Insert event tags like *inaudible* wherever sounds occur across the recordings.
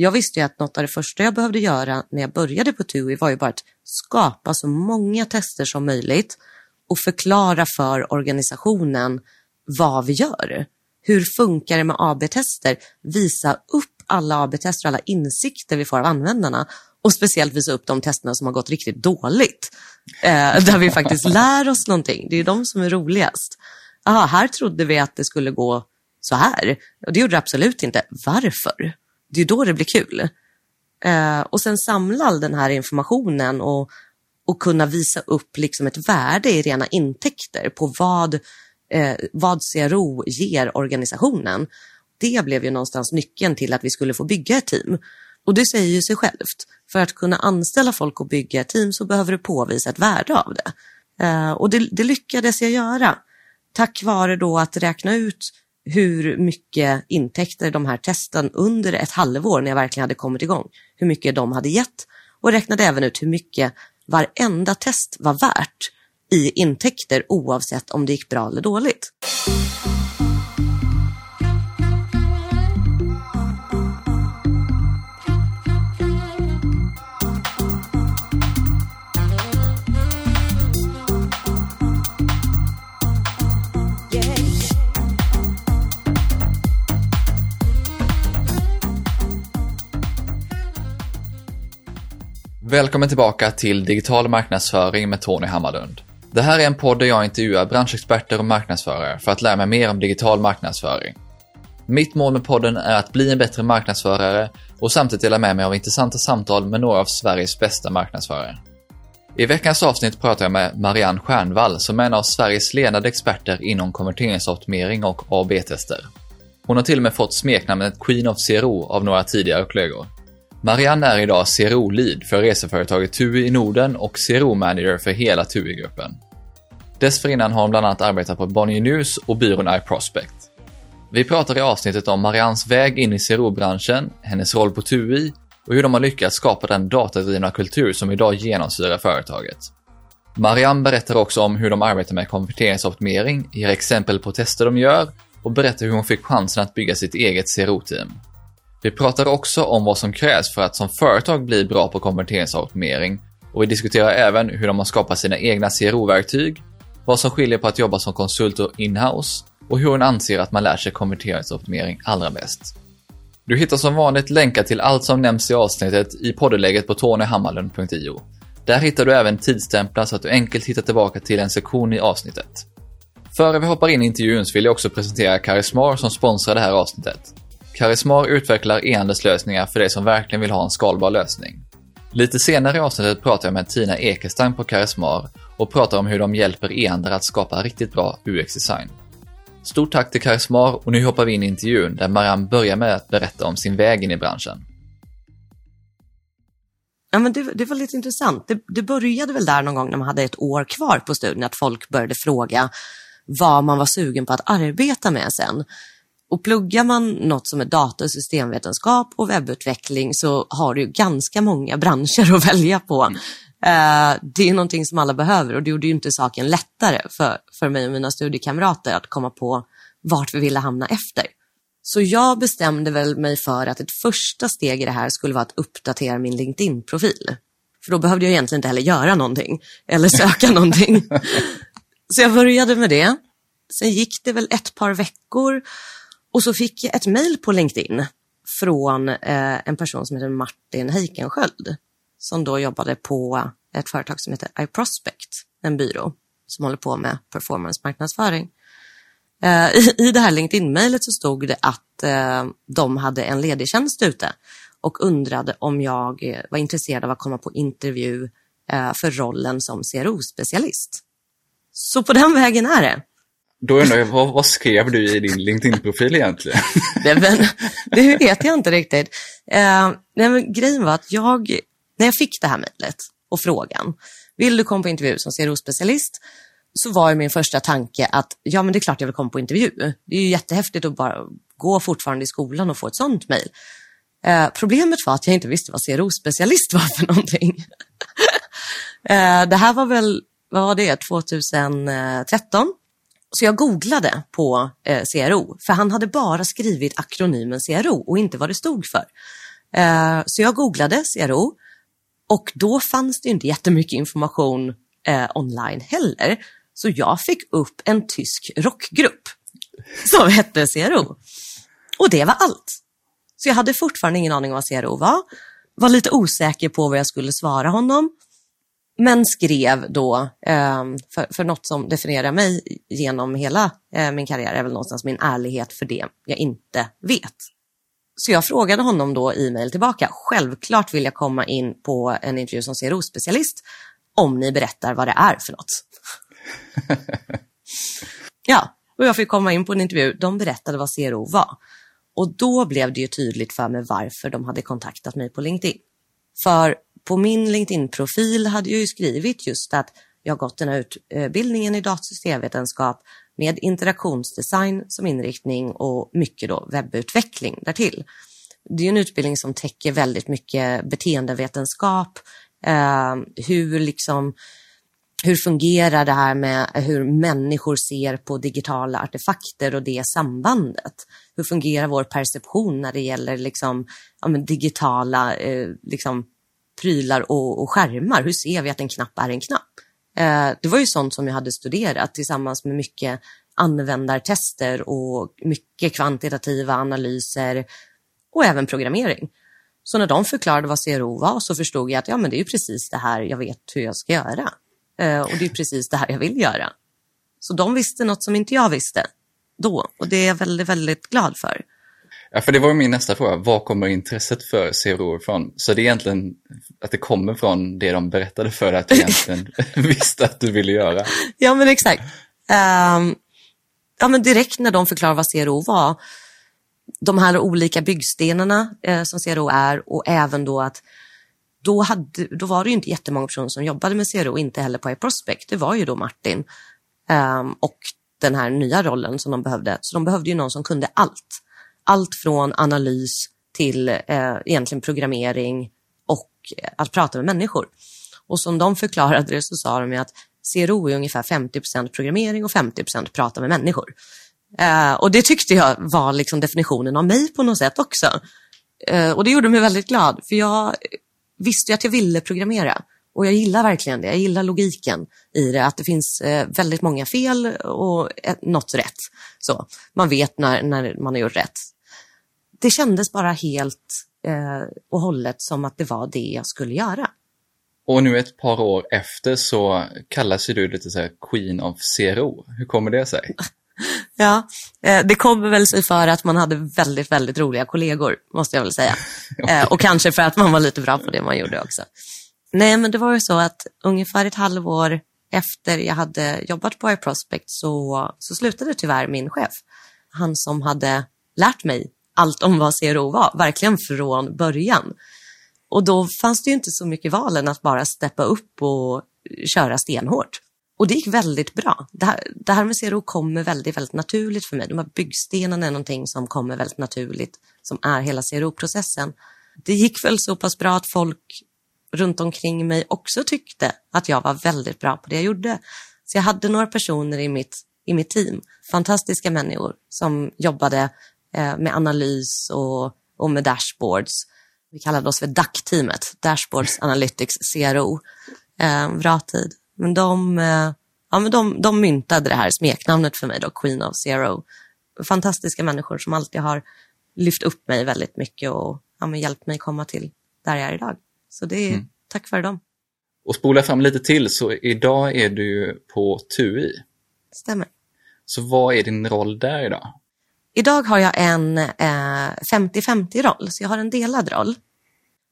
jag visste ju att något av det första jag behövde göra när jag började på TUI var ju bara att skapa så många tester som möjligt och förklara för organisationen vad vi gör. Hur funkar det med AB-tester? Visa upp alla AB-tester och alla insikter vi får av användarna och speciellt visa upp de testerna som har gått riktigt dåligt. Eh, där vi faktiskt *laughs* lär oss någonting. Det är de som är roligast. Aha, här trodde vi att det skulle gå så här. Och det gjorde det absolut inte. Varför? Det är då det blir kul. Eh, och sen samla all den här informationen och, och kunna visa upp liksom ett värde i rena intäkter på vad, eh, vad CRO ger organisationen. Det blev ju någonstans nyckeln till att vi skulle få bygga ett team. Och det säger ju sig självt. För att kunna anställa folk och bygga ett team så behöver du påvisa ett värde av det. Eh, och det, det lyckades jag göra. Tack vare då att räkna ut hur mycket intäkter de här testen under ett halvår när jag verkligen hade kommit igång, hur mycket de hade gett och räknade även ut hur mycket varenda test var värt i intäkter oavsett om det gick bra eller dåligt. Välkommen tillbaka till Digital marknadsföring med Tony Hammarlund. Det här är en podd där jag intervjuar branschexperter och marknadsförare för att lära mig mer om digital marknadsföring. Mitt mål med podden är att bli en bättre marknadsförare och samtidigt dela med mig av intressanta samtal med några av Sveriges bästa marknadsförare. I veckans avsnitt pratar jag med Marianne Stjernvall som är en av Sveriges ledande experter inom konverteringsoptimering och AB-tester. Hon har till och med fått smeknamnet Queen of CRO av några tidigare kollegor. Marianne är idag CRO-lead för reseföretaget TUI i Norden och CRO-manager för hela TUI-gruppen. Dessförinnan har hon bland annat arbetat på Bonnier News och byrån iProspect. Vi pratar i avsnittet om Mariannes väg in i CRO-branschen, hennes roll på TUI och hur de har lyckats skapa den datadrivna kultur som idag genomsyrar företaget. Marianne berättar också om hur de arbetar med konverteringsoptimering, ger exempel på tester de gör och berättar hur hon fick chansen att bygga sitt eget CRO-team. Vi pratar också om vad som krävs för att som företag bli bra på konverteringsoptimering och vi diskuterar även hur de har skapat sina egna CRO-verktyg, vad som skiljer på att jobba som konsult och inhouse och hur hon anser att man lär sig konverteringsoptimering allra bäst. Du hittar som vanligt länkar till allt som nämns i avsnittet i poddeläget på tonyhammarlund.io. Där hittar du även tidsstämplar så att du enkelt hittar tillbaka till en sektion i avsnittet. Före vi hoppar in i intervjun så vill jag också presentera Karismar som sponsrar det här avsnittet. Karismar utvecklar e-handelslösningar för dig som verkligen vill ha en skalbar lösning. Lite senare i avsnittet pratar jag med Tina Ekestam på Karismar och pratar om hur de hjälper e-handlare att skapa riktigt bra UX-design. Stort tack till Karismar och nu hoppar vi in i intervjun där Marianne börjar med att berätta om sin väg in i branschen. Ja, men det, det var lite intressant. Det, det började väl där någon gång när man hade ett år kvar på studien, att folk började fråga vad man var sugen på att arbeta med sen. Och pluggar man något som är data och systemvetenskap och webbutveckling så har du ganska många branscher att *laughs* välja på. Uh, det är någonting som alla behöver och det gjorde ju inte saken lättare för, för mig och mina studiekamrater att komma på vart vi ville hamna efter. Så jag bestämde väl mig för att ett första steg i det här skulle vara att uppdatera min LinkedIn-profil. För då behövde jag egentligen inte heller göra någonting eller söka *laughs* någonting. Så jag började med det. Sen gick det väl ett par veckor och så fick jag ett mejl på LinkedIn från eh, en person som heter Martin Heikensköld som då jobbade på ett företag som heter iProspect, en byrå som håller på med performance-marknadsföring. Eh, i, I det här LinkedIn-mejlet så stod det att eh, de hade en ledig tjänst ute och undrade om jag eh, var intresserad av att komma på intervju eh, för rollen som CRO-specialist. Så på den vägen är det. Då undrar jag, vad, vad skrev du i din LinkedIn-profil egentligen? *laughs* det, men, det vet jag inte riktigt. Eh, nej, men grejen var att jag, när jag fick det här mejlet och frågan, vill du komma på intervju som CRO-specialist? Så var min första tanke att ja, men det är klart jag vill komma på intervju. Det är ju jättehäftigt att bara gå fortfarande i skolan och få ett sånt mejl. Eh, problemet var att jag inte visste vad CRO-specialist var för någonting. *laughs* eh, det här var väl, vad var det, 2013? Så jag googlade på eh, CRO, för han hade bara skrivit akronymen CRO och inte vad det stod för. Eh, så jag googlade CRO och då fanns det inte jättemycket information eh, online heller. Så jag fick upp en tysk rockgrupp *laughs* som hette CRO. Och det var allt. Så jag hade fortfarande ingen aning om vad CRO var. Var lite osäker på vad jag skulle svara honom. Men skrev då, eh, för, för något som definierar mig genom hela eh, min karriär är väl någonstans min ärlighet för det jag inte vet. Så jag frågade honom då i mejl tillbaka. Självklart vill jag komma in på en intervju som CRO-specialist om ni berättar vad det är för något. *laughs* ja, och jag fick komma in på en intervju. De berättade vad CRO var. Och då blev det ju tydligt för mig varför de hade kontaktat mig på LinkedIn. För på min LinkedIn-profil hade jag ju skrivit just att jag gått den här utbildningen i datasystemvetenskap med interaktionsdesign som inriktning och mycket då webbutveckling därtill. Det är en utbildning som täcker väldigt mycket beteendevetenskap, eh, hur liksom hur fungerar det här med hur människor ser på digitala artefakter och det sambandet? Hur fungerar vår perception när det gäller liksom, ja, digitala eh, liksom, prylar och, och skärmar? Hur ser vi att en knapp är en knapp? Eh, det var ju sånt som jag hade studerat tillsammans med mycket användartester och mycket kvantitativa analyser och även programmering. Så när de förklarade vad CRO var så förstod jag att ja, men det är ju precis det här jag vet hur jag ska göra. Eh, och det är precis det här jag vill göra. Så de visste något som inte jag visste då och det är jag väldigt, väldigt glad för. Ja, för det var min nästa fråga. Var kommer intresset för CRO ifrån? Så det är egentligen att det kommer från det de berättade för dig att du egentligen *laughs* visste att du ville göra. Ja, men exakt. Um, ja, men direkt när de förklarade vad CRO var, de här olika byggstenarna eh, som CRO är och även då att då, hade, då var det ju inte jättemånga personer som jobbade med CRO, inte heller på iProspect. Det var ju då Martin um, och den här nya rollen som de behövde. Så de behövde ju någon som kunde allt. Allt från analys till eh, egentligen programmering och eh, att prata med människor. Och som de förklarade det så sa de att CRO är ungefär 50% programmering och 50% prata med människor. Eh, och det tyckte jag var liksom definitionen av mig på något sätt också. Eh, och det gjorde mig väldigt glad, för jag visste att jag ville programmera. Och jag gillar verkligen det. Jag gillar logiken i det, att det finns eh, väldigt många fel och något rätt. Så Man vet när, när man har gjort rätt. Det kändes bara helt eh, och hållet som att det var det jag skulle göra. Och nu ett par år efter så kallas du lite så Queen of Zero. Hur kommer det sig? *laughs* *laughs* Ja, eh, det kommer väl sig för att man hade väldigt, väldigt roliga kollegor, måste jag väl säga. okay. *laughs* Och kanske för att man var lite bra på det man gjorde också. Nej, men det var ju så att ungefär ett halvår efter jag hade jobbat på iProspect så, så slutade tyvärr min chef. Han som hade lärt mig allt om vad CRO var, verkligen från början. Och då fanns det ju inte så mycket val än att bara steppa upp och köra stenhårt. Och det gick väldigt bra. Det här, det här med CRO kommer väldigt, väldigt naturligt för mig. De här byggstenarna är någonting som kommer väldigt naturligt, som är hela CRO-processen. Det gick väl så pass bra att folk runt omkring mig också tyckte att jag var väldigt bra på det jag gjorde. Så jag hade några personer i mitt, i mitt team, fantastiska människor som jobbade eh, med analys och, och med dashboards. Vi kallade oss för DAC-teamet, Dashboards Analytics CRO. Eh, bra tid. Men de, eh, ja, men de, de myntade det här smeknamnet för mig, då, Queen of Zero. Fantastiska människor som alltid har lyft upp mig väldigt mycket och ja, hjälpt mig komma till där jag är idag. Så det är mm. tack vare dem. Och spola fram lite till, så idag är du på TUI. Stämmer. Så vad är din roll där idag? Idag har jag en 50-50 eh, så jag har en delad roll.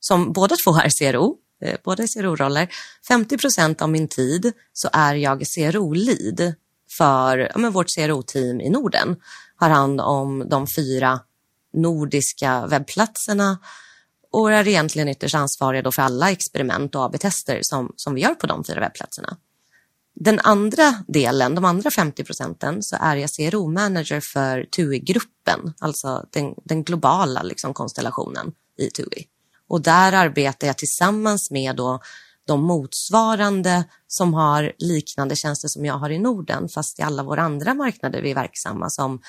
Som båda två är CRO, eh, båda är CRO-roller. 50 procent av min tid så är jag CRO-lead för ja, men vårt CRO-team i Norden. Har hand om de fyra nordiska webbplatserna och är egentligen ytterst ansvariga då för alla experiment och AB-tester som, som vi gör på de fyra webbplatserna. Den andra delen, de andra 50 procenten, så är jag CRO-manager för TUI-gruppen, alltså den, den globala liksom, konstellationen i TUI. Och där arbetar jag tillsammans med då de motsvarande som har liknande tjänster som jag har i Norden, fast i alla våra andra marknader vi är verksamma som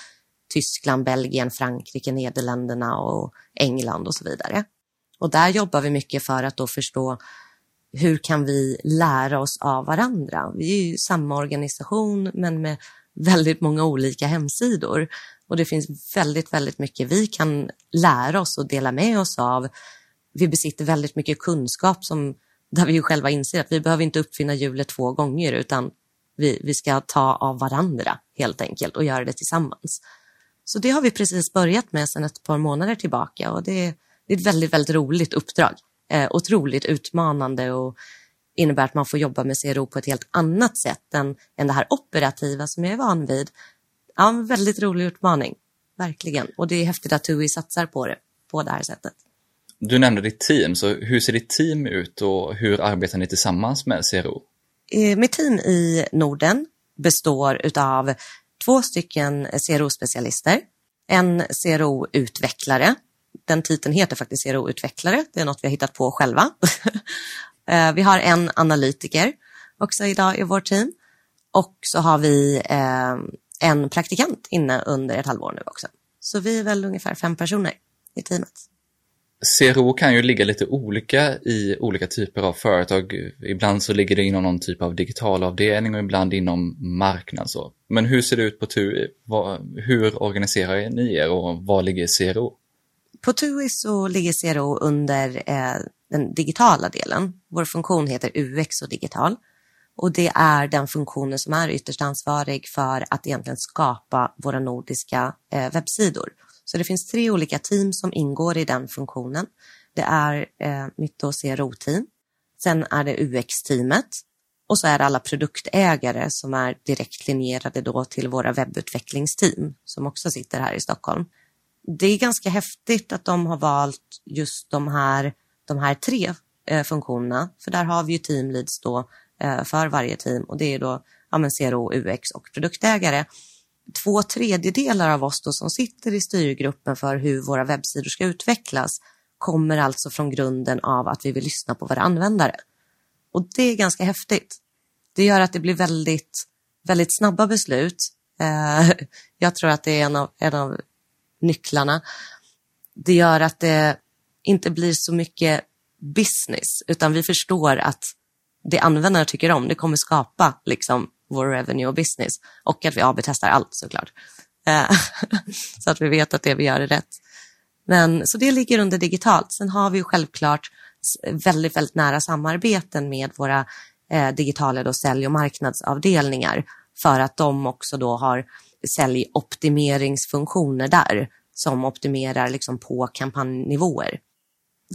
Tyskland, Belgien, Frankrike, Nederländerna och England och så vidare. Och där jobbar vi mycket för att då förstå hur kan vi lära oss av varandra? Vi är ju samma organisation men med väldigt många olika hemsidor. Och det finns väldigt, väldigt mycket vi kan lära oss och dela med oss av. Vi besitter väldigt mycket kunskap som, där vi ju själva inser att vi behöver inte uppfinna hjulet två gånger utan vi, vi ska ta av varandra helt enkelt och göra det tillsammans. Så det har vi precis börjat med sedan ett par månader tillbaka och det, det är ett väldigt, väldigt roligt uppdrag. Eh, otroligt utmanande och innebär att man får jobba med CRO på ett helt annat sätt än, än det här operativa som jag är van vid. Ja, en väldigt rolig utmaning, verkligen. Och det är häftigt att TUI satsar på det på det här sättet. Du nämnde ditt team, så hur ser ditt team ut och hur arbetar ni tillsammans med CRO? Eh, mitt team i Norden består utav två stycken CRO-specialister, en CRO-utvecklare, den titeln heter faktiskt CRO-utvecklare, det är något vi har hittat på själva. *laughs* Eh, vi har en analytiker också idag i vårt team och så har vi eh, en praktikant inne under ett halvår nu också. Så vi är väl ungefär fem personer i teamet. CRO kan ju ligga lite olika i olika typer av företag. Ibland så ligger det inom någon typ av digitalavdelning och ibland inom marknad. Så. Men hur ser det ut på TUI? Hur organiserar ni er och var ligger CRO? På TUI så ligger CRO under eh, den digitala delen. Vår funktion heter UX och digital. Och det är den funktionen som är ytterst ansvarig för att egentligen skapa våra nordiska eh, webbsidor. Så det finns tre olika team som ingår i den funktionen. Det är eh, mitt CRO-team, sen är det UX-teamet och så är det alla produktägare som är direkt linjerade då till våra webbutvecklingsteam som också sitter här i Stockholm. Det är ganska häftigt att de har valt just de här, de här tre eh, funktionerna, för där har vi ju teamleads då eh, för varje team. Och det är då ja, CRO, UX och produktägare två tredjedelar av oss som sitter i styrgruppen för hur våra webbsidor ska utvecklas kommer alltså från grunden av att vi vill lyssna på våra användare. Och det är ganska häftigt. Det gör att det blir väldigt, väldigt snabba beslut. Eh, *laughs* jag tror att det är en av, en av nycklarna. Det gör att det inte blir så mycket business, utan vi förstår att det användarna tycker om, det kommer skapa liksom vår revenue och business. Och att vi AB-testar allt såklart. Eh, *laughs* så att vi vet att det vi gör är rätt. Men, så det ligger under digitalt. Sen har vi självklart väldigt, väldigt nära samarbeten med våra eh, digitala då, sälj och marknadsavdelningar för att de också då har säljoptimeringsfunktioner där som optimerar liksom på kampanjnivåer.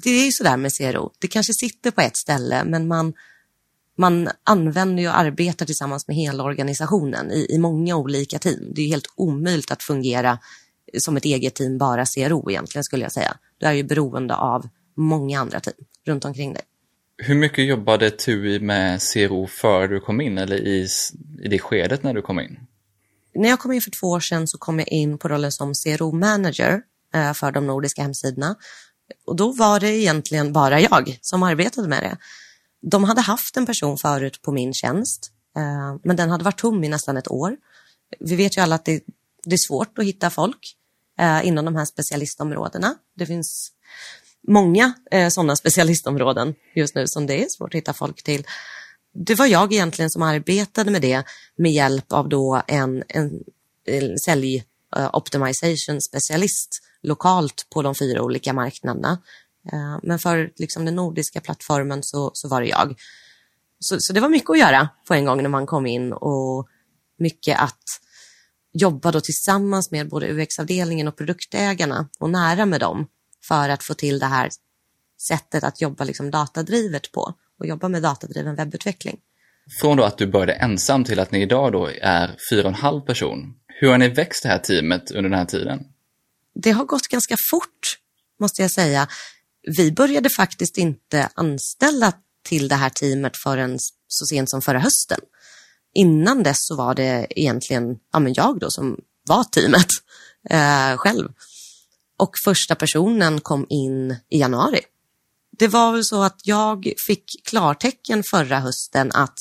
Det är ju sådär med CRO, det kanske sitter på ett ställe men man man använder och arbetar tillsammans med hela organisationen i, i många olika team. Det är helt omöjligt att fungera som ett eget team, bara CRO egentligen skulle jag säga. Du är ju beroende av många andra team runt omkring dig. Hur mycket jobbade TUI med CRO före du kom in eller i, i det skedet när du kom in? När jag kom in för två år sedan så kom jag in på rollen som CRO-manager eh, för de nordiska hemsidorna. Och då var det egentligen bara jag som arbetade med det. De hade haft en person förut på min tjänst, eh, men den hade varit tom i nästan ett år. Vi vet ju alla att det, det är svårt att hitta folk eh, inom de här specialistområdena. Det finns många eh, sådana specialistområden just nu som det är svårt att hitta folk till. Det var jag egentligen som arbetade med det med hjälp av då en, en, en sälj optimization specialist lokalt på de fyra olika marknaderna men för liksom den nordiska plattformen så, så var det jag. Så, så det var mycket att göra på en gång när man kom in och mycket att jobba då tillsammans med både UX-avdelningen och produktägarna och nära med dem för att få till det här sättet att jobba liksom datadrivet på och jobba med datadriven webbutveckling. Från då att du började ensam till att ni idag då är fyra och en halv person. Hur har ni växt det här teamet under den här tiden? Det har gått ganska fort, måste jag säga vi började faktiskt inte anställa till det här teamet förrän så sent som förra hösten. Innan dess så var det egentligen ja, men jag då som var teamet *laughs* eh, själv. Och första personen kom in i januari. Det var väl så att jag fick klartecken förra hösten att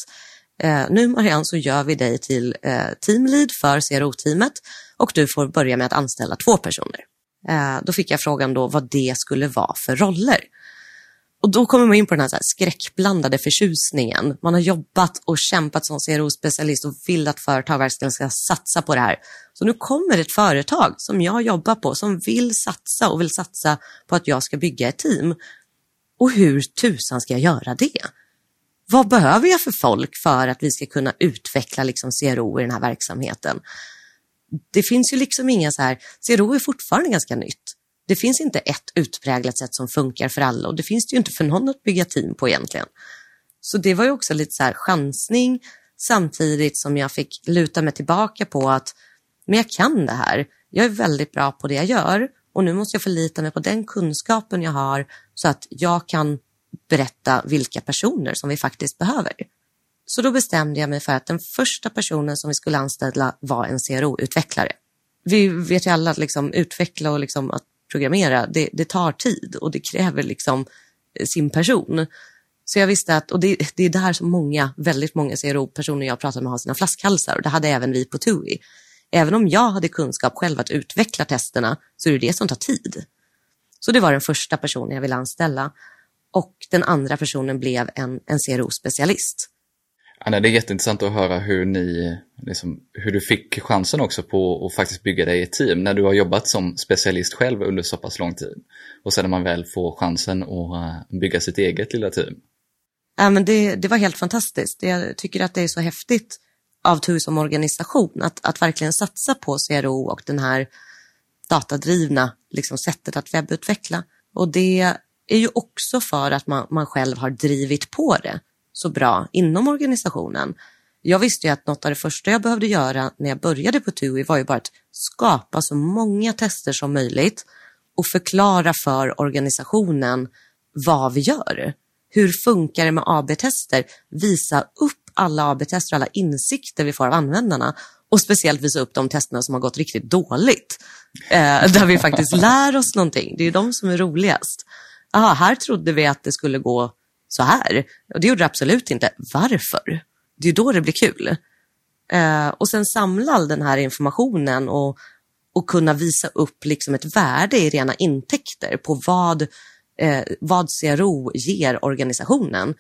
eh, nu Marianne så gör vi dig till eh, teamlead för CRO-teamet och du får börja med att anställa två personer. Eh, då fick jag frågan då vad det skulle vara för roller. Och då kommer man in på den här, så här skräckblandade förtjusningen. Man har jobbat och kämpat som CRO-specialist och vill att företag verkligen ska satsa på det här. Så nu kommer ett företag som jag jobbar på som vill satsa och vill satsa på att jag ska bygga ett team. Och hur tusan ska jag göra det? Vad behöver jag för folk för att vi ska kunna utveckla liksom CRO i den här verksamheten? Det finns ju liksom inga så här, CRO är fortfarande ganska nytt. Det finns inte ett utpräglat sätt som funkar för alla och det finns det ju inte för någon att bygga team på egentligen. Så det var ju också lite så här chansning samtidigt som jag fick luta mig tillbaka på att men jag kan det här. Jag är väldigt bra på det jag gör och nu måste jag förlita mig på den kunskapen jag har så att jag kan berätta vilka personer som vi faktiskt behöver. Så då bestämde jag mig för att den första personen som vi skulle anställa var en CRO-utvecklare. Vi vet ju alla att liksom utveckla och liksom att programmera, det, det tar tid och det kräver liksom eh, sin person. Så jag visste att, och det, det är där som många, väldigt många CRO-personer jag pratar med har sina flaskhalsar och det hade även vi på TUI. Även om jag hade kunskap själv att utveckla testerna så är det det som tar tid. Så det var den första personen jag ville anställa och den andra personen blev en, en CRO-specialist. Anna, det är jätteintressant att höra hur, ni, liksom, hur du fick chansen också på att faktiskt bygga dig ett team när du har jobbat som specialist själv under så pass lång tid. Och sen när man väl får chansen att eh, bygga sitt eget lilla team. Ja, men det, det var helt fantastiskt. Jag tycker att det är så häftigt av TUI som organisation att, att verkligen satsa på CRO och den här datadrivna liksom, sättet att webbutveckla. Och det är ju också för att man, man själv har drivit på det så bra inom organisationen. Jag visste ju att något av det första jag behövde göra när jag började på TUI var ju bara att skapa så många tester som möjligt och förklara för organisationen vad vi gör. Hur funkar det med AB-tester? Visa upp alla AB-tester och alla insikter vi får av användarna och speciellt visa upp de testerna som har gått riktigt dåligt. Eh, där vi faktiskt lär oss någonting. Det är de som är roligast. Aha, här trodde vi att det skulle gå så här. Och det gjorde det absolut inte. Varför? Det är då det blir kul. Eh, och sen samla all den här informationen och, och kunna visa upp liksom ett värde i rena intäkter på vad, eh, vad CRO ger organisationen.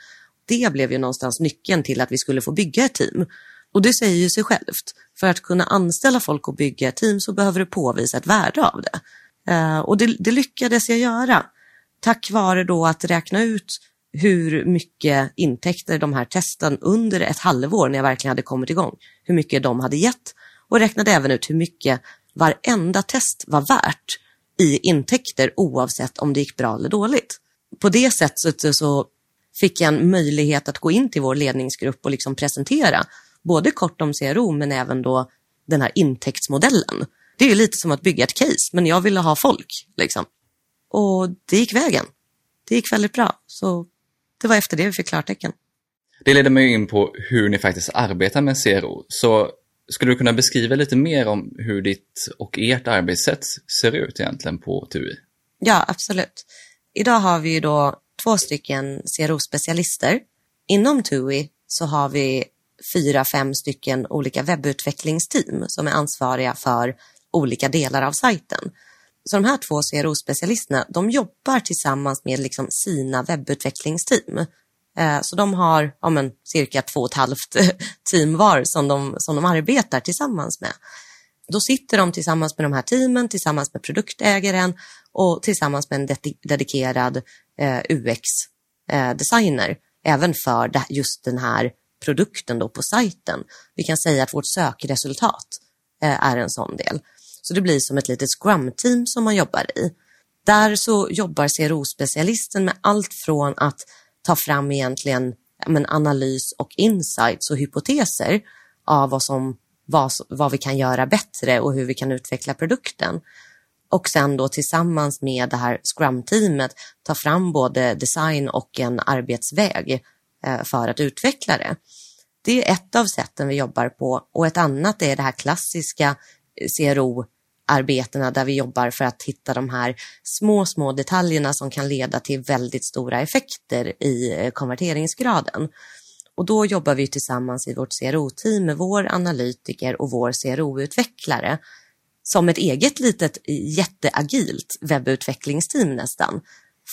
Det blev ju någonstans nyckeln till att vi skulle få bygga ett team. Och det säger ju sig självt. För att kunna anställa folk och bygga ett team så behöver du påvisa ett värde av det. Eh, och det, det lyckades jag göra. Tack vare då att räkna ut hur mycket intäkter de här testen under ett halvår när jag verkligen hade kommit igång, hur mycket de hade gett och räknade även ut hur mycket varenda test var värt i intäkter oavsett om det gick bra eller dåligt. På det sättet så fick jag en möjlighet att gå in till vår ledningsgrupp och liksom presentera både kort om CRO men även då den här intäktsmodellen. Det är lite som att bygga ett case, men jag ville ha folk. Liksom. Och det gick vägen. Det gick väldigt bra. Så det var efter det vi fick klartecken. Det leder mig in på hur ni faktiskt arbetar med CRO. Så skulle du kunna beskriva lite mer om hur ditt och ert arbetssätt ser ut egentligen på TUI? Ja, absolut. Idag har vi då två stycken CRO-specialister. Inom TUI så har vi fyra, fem stycken olika webbutvecklingsteam som är ansvariga för olika delar av sajten. Så de här två CRO-specialisterna, de jobbar tillsammans med liksom sina webbutvecklingsteam. Eh, så de har ja, men, cirka två och ett halvt *laughs* team var som de, som de arbetar tillsammans med. Då sitter de tillsammans med de här teamen, tillsammans med produktägaren och tillsammans med en dedikerad eh, UX-designer, eh, även för just den här produkten då på sajten. Vi kan säga att vårt sökresultat är en sån del. Så det blir som ett litet scrum-team som man jobbar i. Där så jobbar CRO-specialisten med allt från att ta fram egentligen men, analys och insights och hypoteser av vad, som, vad, vad vi kan göra bättre och hur vi kan utveckla produkten. Och sen då tillsammans med det här Scrum-teamet ta fram både design och en arbetsväg eh, för att utveckla det. Det är ett av sätten vi jobbar på och ett annat är det här klassiska CRO arbetena där vi jobbar för att hitta de här små, små detaljerna som kan leda till väldigt stora effekter i eh, konverteringsgraden. Och då jobbar vi tillsammans i vårt CRO-team med vår analytiker och vår CRO-utvecklare som ett eget litet jätteagilt webbutvecklingsteam nästan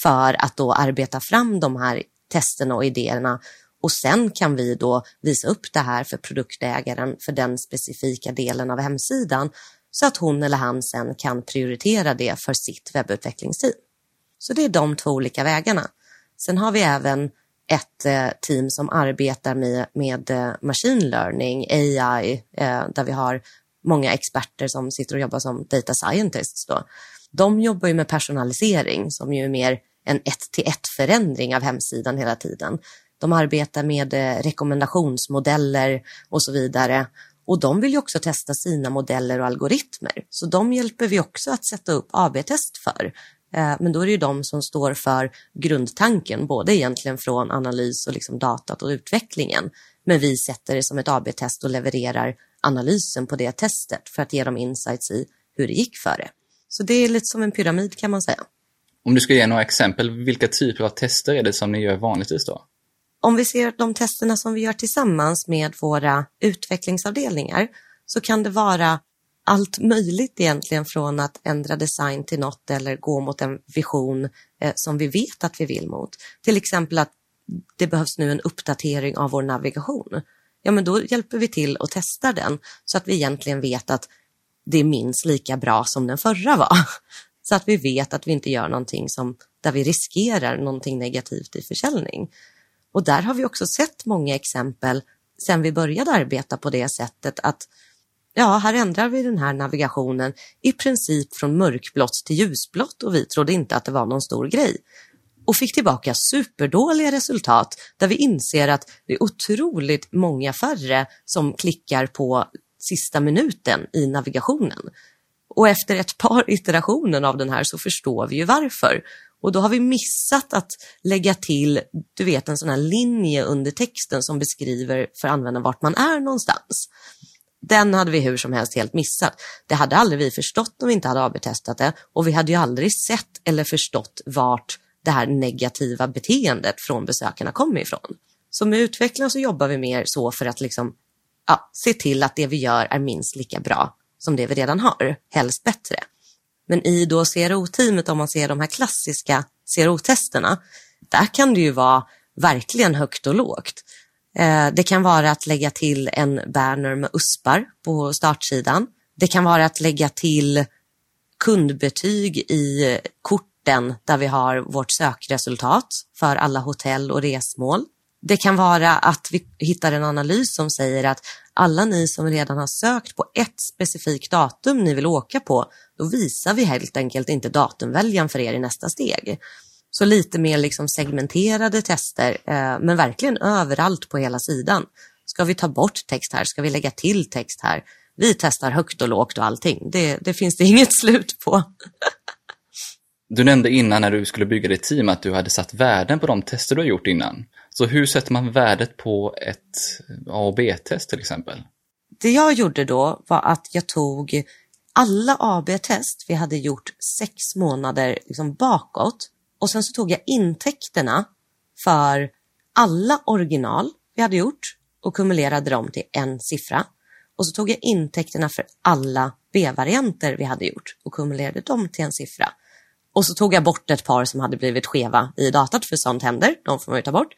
för att då arbeta fram de här testerna och idéerna och sen kan vi då visa upp det här för produktägaren för den specifika delen av hemsidan så att hon eller han sen kan prioritera det för sitt webbutvecklingsteam. Så det är de två olika vägarna. Sen har vi även ett eh, team som arbetar med, med eh, machine learning, AI, eh, där vi har många experter som sitter och jobbar som data scientists. Då. De jobbar ju med personalisering som ju är mer en ett till ett förändring av hemsidan hela tiden. De arbetar med rekommendationsmodeller och så vidare. Och de vill ju också testa sina modeller och algoritmer. Så de hjälper vi också att sätta upp AB-test för. Eh, men då är det ju de som står för grundtanken, både egentligen från analys och liksom datat och utvecklingen. Men vi sätter det som ett AB-test och levererar analysen på det testet för att ge dem insights i hur det gick för det. Så det är lite som en pyramid kan man säga. Om du ska ge några exempel, vilka typer av tester är det som ni gör vanligtvis då? Om vi ser de testerna som vi gör tillsammans med våra utvecklingsavdelningar så kan det vara allt möjligt egentligen från att ändra design till något eller gå mot en vision eh, som vi vet att vi vill mot. Till exempel att det behövs nu en uppdatering av vår navigation. Ja, men då hjälper vi till och testar den så att vi egentligen vet att det är minst lika bra som den förra var. *laughs* Så att vi vet att vi inte gör någonting som, där vi riskerar någonting negativt i försäljning. Och där har vi också sett många exempel sen vi började arbeta på det sättet att ja, här ändrar vi den här navigationen i princip från mörkblått till ljusblått och vi trodde inte att det var någon stor grej. Och fick tillbaka superdåliga resultat där vi inser att det är otroligt många färre som klickar på sista minuten i navigationen. Och efter ett par *laughs* iterationer av den här så förstår vi ju varför. Och då har vi missat att lägga till, du vet en sån här linje under texten som beskriver för användaren vart man är någonstans. Den hade vi hur som helst helt missat. Det hade aldrig vi förstått om vi inte hade AB-testat det och vi hade ju aldrig sett eller förstått vart det här negativa beteendet från besökarna kommer ifrån. Så med utvecklingen så jobbar vi mer så för att liksom, ja, se till att det vi gör är minst lika bra som det vi redan har, helst bättre. Men i då CRO-teamet, om man ser de här klassiska CRO-testerna, där kan det ju vara verkligen högt och lågt. Eh, det kan vara att lägga till en banner med uspar på startsidan. Det kan vara att lägga till kundbetyg i korten där vi har vårt sökresultat för alla hotell och resmål. Det kan vara att vi hittar en analys som säger att alla ni som redan har sökt på ett specifikt datum ni vill åka på, då visar vi helt enkelt inte datumväljaren för er i nästa steg. Så lite mer liksom segmenterade tester, eh, men verkligen överallt på hela sidan. Ska vi ta bort text här? Ska vi lägga till text här? Vi testar högt och lågt och allting. Det, det finns det *laughs* inget slut på. Du nämnde innan när du skulle bygga ditt team att du hade satt värden på de tester du har gjort innan. Så hur sätter man värdet på ett A och B-test till exempel? Det jag gjorde då var att jag tog alla AB-test vi hade gjort sex månader liksom bakåt och sen så tog jag intäkterna för alla original vi hade gjort och kumulerade dem till en siffra. Och så tog jag intäkterna för alla B-varianter vi hade gjort och kumulerade dem till en siffra. Och så tog jag bort ett par som hade blivit skeva i datat, för sånt händer, de får man ju ta bort.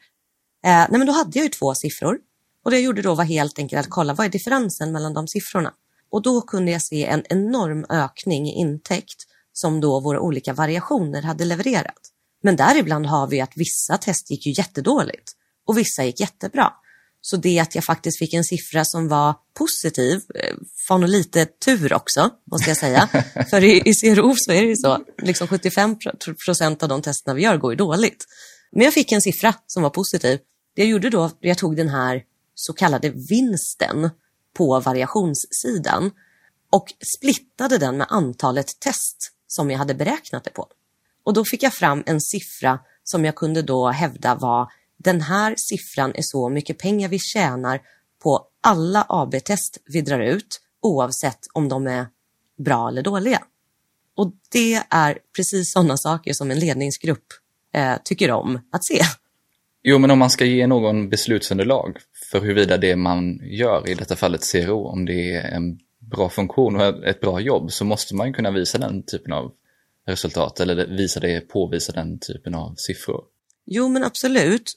Eh, nej men då hade jag ju två siffror. Och det jag gjorde då var helt enkelt att kolla vad är differensen mellan de siffrorna. Och då kunde jag se en enorm ökning i intäkt som då våra olika variationer hade levererat. Men däribland har vi att vissa test gick ju jättedåligt och vissa gick jättebra. Så det att jag faktiskt fick en siffra som var positiv eh, var nog lite tur också, måste jag säga. *laughs* För i, i CRO så är det ju så, liksom 75 procent av de testerna vi gör går ju dåligt. Men jag fick en siffra som var positiv. Det jag gjorde då, jag tog den här så kallade vinsten på variationssidan och splittade den med antalet test som jag hade beräknat det på. Och då fick jag fram en siffra som jag kunde då hävda var den här siffran är så mycket pengar vi tjänar på alla AB-test vi drar ut oavsett om de är bra eller dåliga. Och det är precis sådana saker som en ledningsgrupp eh, tycker om att se. Jo, men om man ska ge någon beslutsunderlag för huruvida det man gör, i detta fallet CRO, om det är en bra funktion och ett bra jobb så måste man kunna visa den typen av resultat eller visa det, påvisa den typen av siffror. Jo, men absolut.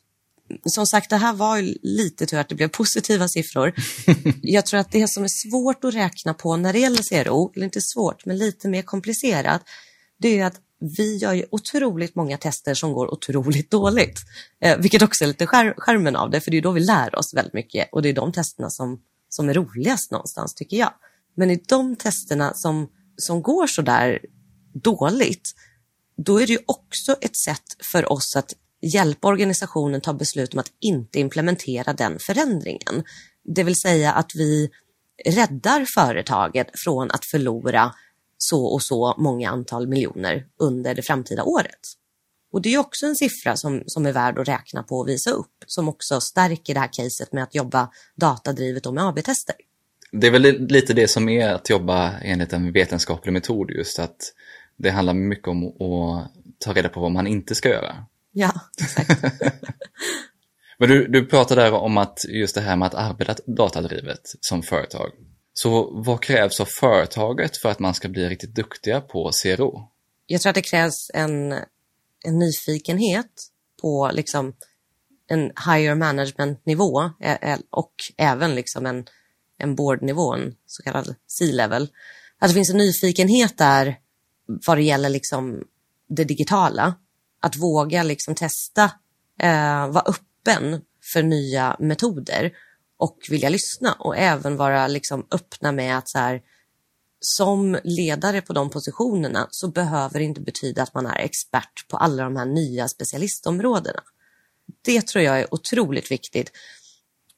Som sagt, det här var ju lite tur att det blev positiva siffror. *laughs* Jag tror att det som är svårt att räkna på när det gäller CRO, eller inte svårt, men lite mer komplicerat, det är att vi gör ju otroligt många tester som går otroligt dåligt. Eh, vilket också är lite skär, skärmen av det, för det är då vi lär oss väldigt mycket och det är de testerna som, som är roligast någonstans, tycker jag. Men i de testerna som, som går så där dåligt, då är det ju också ett sätt för oss att hjälpa organisationen ta beslut om att inte implementera den förändringen. Det vill säga att vi räddar företaget från att förlora så och så många antal miljoner under det framtida året. Och det är också en siffra som, som är värd att räkna på och visa upp, som också stärker det här caset med att jobba datadrivet och med AB-tester. Det är väl lite det som är att jobba enligt en vetenskaplig metod, just att det handlar mycket om att ta reda på vad man inte ska göra. Ja, exakt. *laughs* Men du, du pratade där om att just det här med att arbeta datadrivet som företag. Så vad krävs av företaget för att man ska bli riktigt duktiga på CRO? Jag tror att det krävs en, en nyfikenhet på liksom en higher management-nivå och även liksom en, en board-nivå, en så kallad C-level. Att det finns en nyfikenhet där vad det gäller liksom det digitala. Att våga liksom testa, eh, vara öppen för nya metoder och vilja lyssna och även vara liksom öppna med att så här, som ledare på de positionerna så behöver det inte betyda att man är expert på alla de här nya specialistområdena. Det tror jag är otroligt viktigt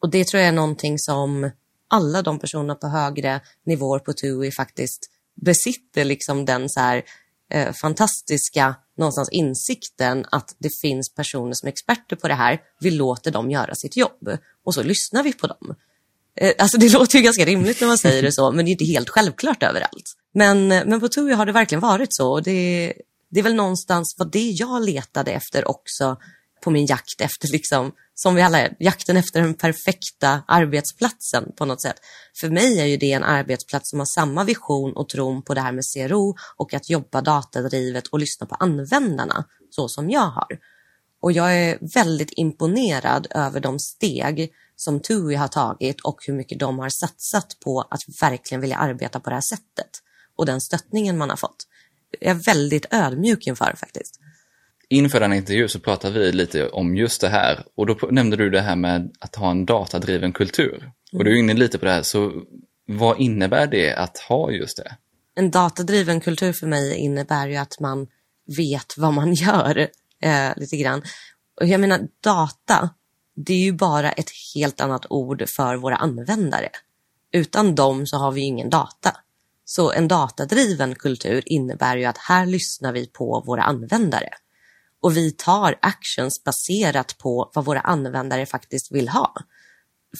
och det tror jag är någonting som alla de personer på högre nivåer på TUI faktiskt besitter liksom den så här, eh, fantastiska någonstans insikten att det finns personer som är experter på det här. Vi låter dem göra sitt jobb och så lyssnar vi på dem. Eh, alltså det *laughs* låter ju ganska rimligt när man säger det så, men det är inte helt självklart överallt. Men, eh, men på TUI har det verkligen varit så och det, det är väl någonstans vad det jag letade efter också på min jakt efter, liksom, som vi alla är, jakten efter den perfekta arbetsplatsen på något sätt. För mig är ju det en arbetsplats som har samma vision och tron på det här med CRO och att jobba datadrivet och lyssna på användarna så som jag har. Och jag är väldigt imponerad över de steg som TUI har tagit och hur mycket de har satsat på att verkligen vilja arbeta på det här sättet och den stöttningen man har fått. Jag är väldigt ödmjuk inför faktiskt inför den intervju så pratade vi lite om just det här och då nämnde du det här med att ha en datadriven kultur. Och du är inne lite på det här, så vad innebär det att ha just det? En datadriven kultur för mig innebär ju att man vet vad man *laughs* gör eh, lite grann. Och jag menar data, det är ju bara ett helt annat ord för våra användare. Utan dem så har vi ingen data. Så en datadriven kultur innebär ju att här lyssnar vi på våra användare och vi tar actions baserat på vad våra användare faktiskt vill ha.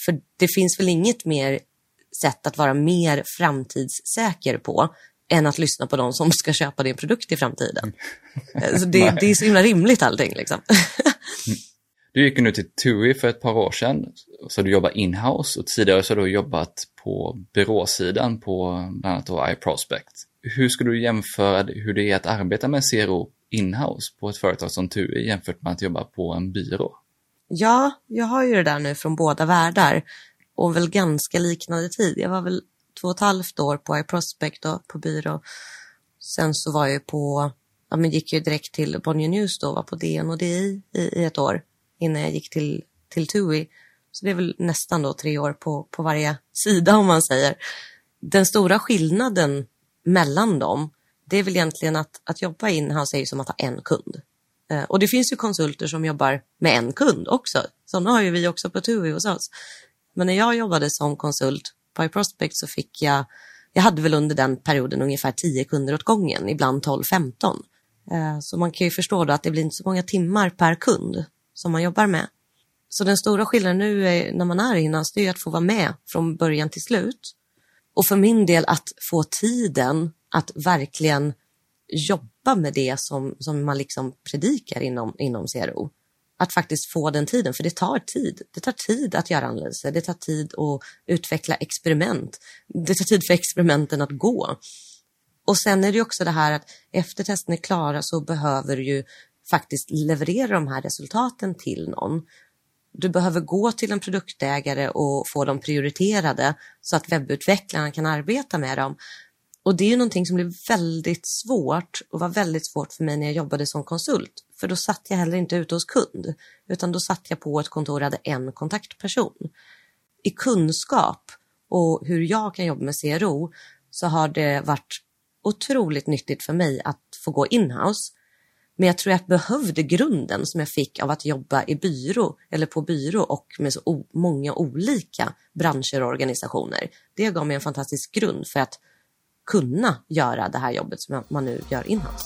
För det finns väl inget mer sätt att vara mer framtidssäker på än att lyssna på de som ska köpa din produkt i framtiden. Så det, *laughs* det är så himla rimligt allting. Liksom. Du gick nu till TUI för ett par år sedan, så du jobbar inhouse och tidigare så har du jobbat på byråsidan på bland annat iProspect. Hur skulle du jämföra hur det är att arbeta med CRO inhouse på ett företag som TUI jämfört med att jobba på en byrå? Ja, jag har ju det där nu från båda världar och väl ganska liknande tid. Jag var väl två och ett halvt år på iProspect och på byrå. Sen så var jag på, ja men gick ju direkt till Bonnier News då, var på DN och DI i, i ett år innan jag gick till, till TUI. Så det är väl nästan då tre år på, på varje *laughs* sida om man säger. Den stora skillnaden mellan dem det är väl egentligen att, att jobba inhouse är ju som att ha en kund. Eh, och det finns ju konsulter som jobbar med en kund också. Sådana har ju vi också på TUI hos oss. Men när jag jobbade som konsult på iProspect så fick jag, jag hade väl under den perioden ungefär 10 kunder åt gången, ibland 12-15. Eh, så man kan ju förstå då att det blir inte så många timmar per kund som man jobbar med. Så den stora skillnaden nu är, när man är inhouse, det är att få vara med från början till slut. Och för min del att få tiden att verkligen jobba med det som, som man liksom predikar inom, inom CRO. att faktiskt få den tiden, för det tar tid. Det tar tid att göra analyser, det tar tid att utveckla experiment. Det tar tid för experimenten att gå. Och sen är det också det här att efter testen är klara så behöver du ju faktiskt leverera de här resultaten till någon. Du behöver gå till en produktägare och få dem prioriterade så att webbutvecklarna kan arbeta med dem. Och det är ju någonting som blir väldigt svårt och var väldigt svårt för mig när jag jobbade som konsult. För då satt jag heller inte ute hos kund, utan då satt jag på ett kontor och hade en kontaktperson. I kunskap och hur jag kan jobba med CRO så har det varit otroligt nyttigt för mig att få gå inhouse. Men jag tror jag behövde grunden som jag fick av att jobba i byrå eller på byrå och med så många olika branscher och organisationer. Det gav mig en fantastisk grund för att kunna göra det här jobbet som man nu gör inhouse.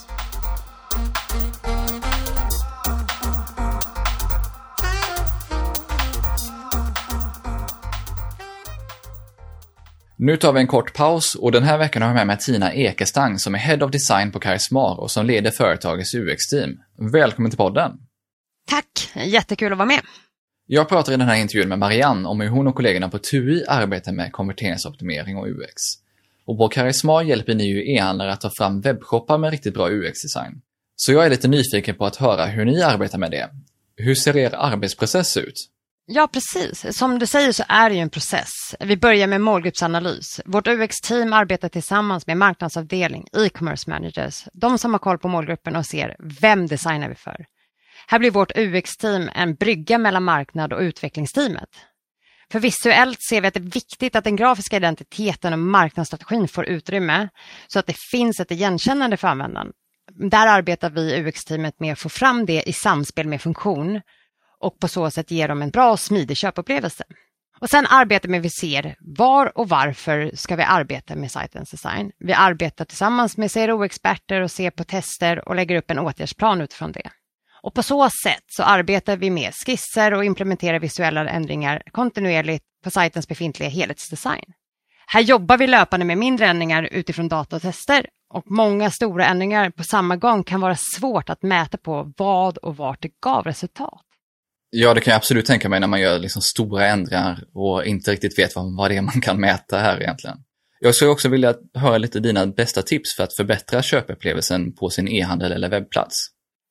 Nu tar vi en kort paus och den här veckan har jag med mig Tina Ekestang som är Head of Design på Karismar och som leder företagets UX-team. Välkommen till podden! Tack! Jättekul att vara med. Jag pratar i den här intervjun med Marianne om hur hon och kollegorna på TUI arbetar med konverteringsoptimering och UX. Och på Karisma hjälper ni ju e-handlare att ta fram webbshoppar med riktigt bra UX-design. Så jag är lite nyfiken på att höra hur ni arbetar med det. Hur ser er arbetsprocess ut? Ja, precis. Som du säger så är det ju en process. Vi börjar med målgruppsanalys. Vårt UX-team arbetar tillsammans med marknadsavdelning, e-commerce managers, de som har koll på målgruppen och ser vem designar vi för. Här blir vårt UX-team en brygga mellan marknad och utvecklingsteamet. För visuellt ser vi att det är viktigt att den grafiska identiteten och marknadsstrategin får utrymme så att det finns ett igenkännande för användaren. Där arbetar vi i UX-teamet med att få fram det i samspel med funktion och på så sätt ge dem en bra och smidig köpupplevelse. Och sen arbetar vi med vi ser var och varför ska vi arbeta med sajtens design. Vi arbetar tillsammans med CRO-experter och ser på tester och lägger upp en åtgärdsplan utifrån det. Och på så sätt så arbetar vi med skisser och implementerar visuella ändringar kontinuerligt på sajtens befintliga helhetsdesign. Här jobbar vi löpande med mindre ändringar utifrån data och tester och många stora ändringar på samma gång kan vara svårt att mäta på vad och vart det gav resultat. Ja, det kan jag absolut tänka mig när man gör liksom stora ändringar och inte riktigt vet vad, vad det är man kan mäta här egentligen. Jag skulle också vilja höra lite dina bästa tips för att förbättra köpupplevelsen på sin e-handel eller webbplats.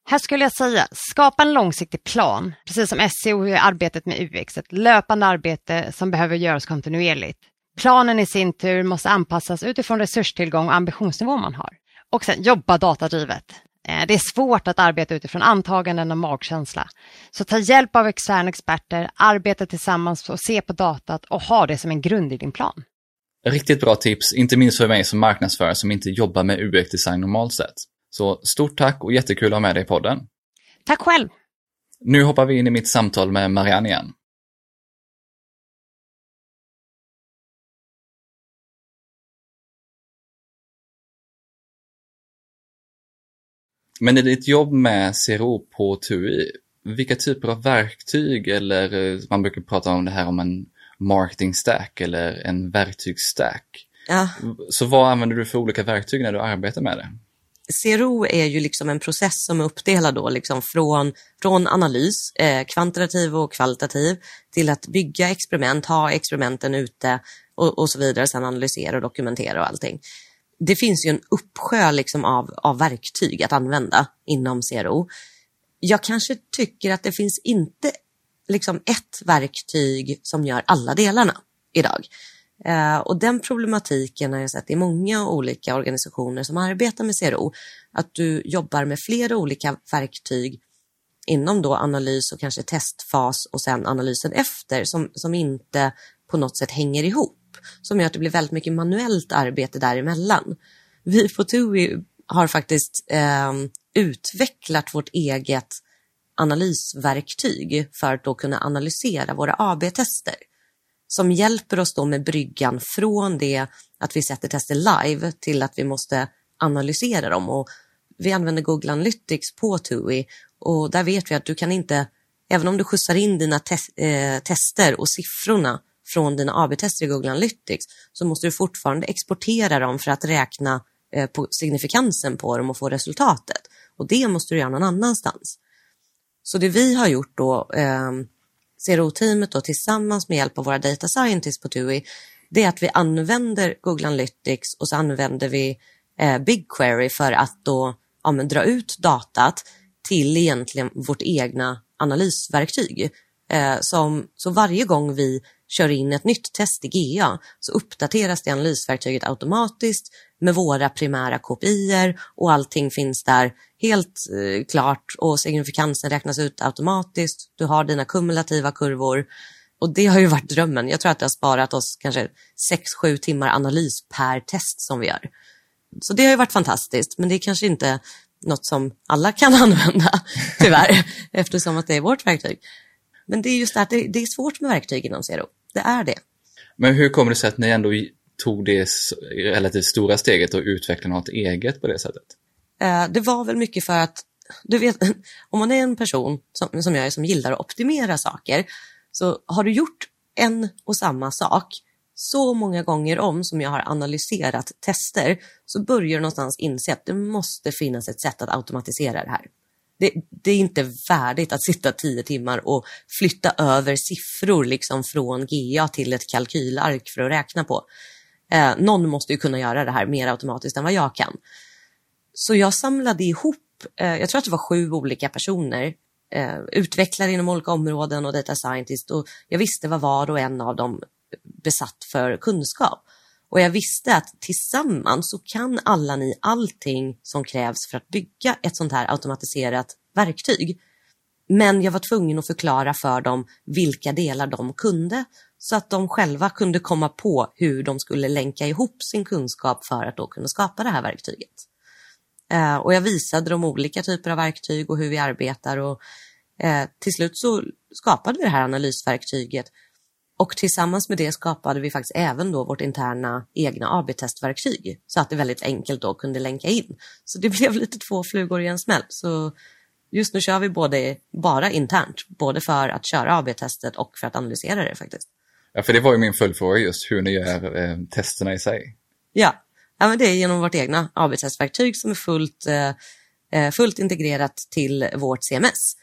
Här skulle jag säga, skapa en långsiktig plan, precis som SEO är arbetet med UX, ett löpande arbete som behöver göras kontinuerligt. Planen i sin tur måste anpassas utifrån resurstillgång och ambitionsnivå man har. Och sen jobba datadrivet. Eh, det är svårt att arbeta utifrån antaganden och magkänsla. Så ta hjälp av externa experter, arbeta tillsammans och se på datat och ha det som en grund i din plan. Riktigt bra tips, inte minst för mig som marknadsförare som inte jobbar med UX-design normalt sett. Så stort tack och jättekul att ha med dig i podden. Tack själv! Nu hoppar vi in i mitt samtal med Marianne igen. Men i ditt jobb med CRO på TUI, vilka typer av verktyg eller man brukar prata om det här om en marketing stack eller en verktygsstack. Ja. Så vad använder du för olika verktyg när du arbetar med det? CRO är ju liksom en process som är uppdelad då liksom från, från analys, eh, kvantitativ och kvalitativ, till att bygga experiment, ha experimenten ute och, och så vidare, sen analysera och dokumentera och allting det finns ju en uppsjö liksom av, av verktyg att använda inom CRO. Jag kanske tycker att det finns inte liksom ett verktyg som gör alla delarna idag. Eh, och den problematiken har jag sett i många olika organisationer som arbetar med CRO. Att du jobbar med flera olika verktyg inom då analys och kanske testfas och sen analysen efter som, som inte på något sätt hänger ihop som gör att det blir väldigt mycket manuellt arbete däremellan. Vi på TUI har faktiskt eh, utvecklat vårt eget analysverktyg för att då kunna analysera våra AB-tester som hjälper oss då med bryggan från det att vi sätter tester live till att vi måste analysera dem. Och vi använder Google Analytics på TUI och där vet vi att du kan inte, även om du skjutsar in dina tes eh, tester och siffrorna från dina AB-tester i Google Analytics så måste du fortfarande exportera dem för att räkna eh, på signifikansen på dem och få resultatet. Och det måste du göra någon annanstans. Så det vi har gjort då, eh, CRO-teamet då tillsammans med hjälp av våra data scientists på TUI, det är att vi använder Google Analytics och så använder vi eh, BigQuery för att då ja, men, dra ut datat till egentligen vårt egna analysverktyg. Eh, som, så varje gång vi kör in ett nytt test i GA så uppdateras det analysverktyget automatiskt med våra primära kopior och allting finns där helt eh, klart och signifikansen räknas ut automatiskt. Du har dina kumulativa kurvor och det har ju varit drömmen. Jag tror att det har sparat oss kanske 6-7 timmar analys per test som vi gör. Så det har ju varit fantastiskt, men det är kanske inte något som alla kan *laughs* använda, tyvärr, eftersom att det är vårt verktyg. Men det är just det att det, det är svårt med verktyg inom Zero. Det är det. Men hur kommer det sig att ni ändå tog det relativt stora steget och utvecklade något eget på det sättet? Eh, det var väl mycket för att, du vet, *laughs* om man är en person som, som jag är som gillar att optimera saker, så har du gjort en och samma sak så många gånger om som jag har analyserat tester så börjar du någonstans inse att det måste finnas ett sätt att automatisera det här. Det, det, är inte värdigt att sitta tio timmar och flytta över siffror liksom från GA till ett kalkylark för att räkna på. Eh, någon måste ju kunna göra det här mer automatiskt än vad jag kan. Så jag samlade ihop, eh, jag tror att det var sju olika personer, eh, utvecklare inom olika områden och data scientist och jag visste vad var och en av dem besatt för kunskap. Och jag visste att tillsammans så kan alla ni allting som krävs för att bygga ett sånt här automatiserat verktyg. Men jag var tvungen att förklara för dem vilka delar de kunde så att de själva kunde komma på hur de skulle länka ihop sin kunskap för att då kunna skapa det här verktyget. Eh, och jag visade dem olika typer av verktyg och hur vi arbetar och eh, till slut så skapade vi det här analysverktyget och tillsammans med det skapade vi faktiskt även då vårt interna egna AB-testverktyg så att det väldigt enkelt då kunde länka in. Så det *laughs* blev lite två flugor i en smäll. Så just nu kör vi både, bara internt, både för att köra AB-testet och för att analysera det faktiskt. Ja, för det var ju min följdfråga just hur ni gör eh, testerna i sig. Ja. ja, men det är genom vårt egna AB-testverktyg som är fullt, eh, eh fullt integrerat till vårt CMS.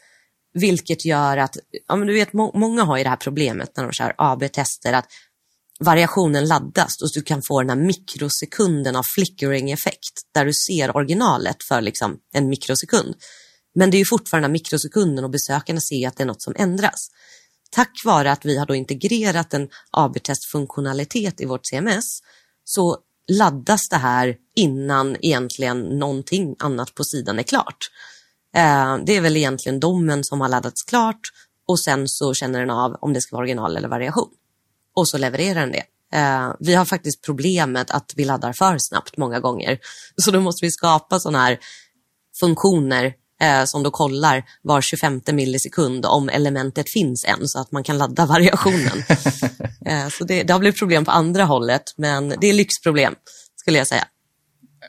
Vilket gör att, ja, men du vet, må många har ju det här problemet när de kör AB-tester, att variationen laddas och du kan få den här mikrosekunden av flickering-effekt där du ser originalet för liksom en mikrosekund. Men det är ju fortfarande mikrosekunden och besökarna ser att det är något som ändras. Tack vare att vi har då integrerat en AB-testfunktionalitet i vårt CMS så laddas det här innan egentligen någonting annat på sidan är klart. Eh, det är väl egentligen domen som har laddats klart och sen så känner den av om det ska vara original eller variation. Och så levererar den det. Eh, vi har faktiskt problemet att vi laddar för snabbt många gånger. Så då måste vi skapa sådana här funktioner eh, som då kollar var 25 millisekund om elementet finns än så att man kan ladda *laughs* variationen. *laughs* eh, så det, det har blivit problem på andra hållet men det är lyxproblem skulle jag säga.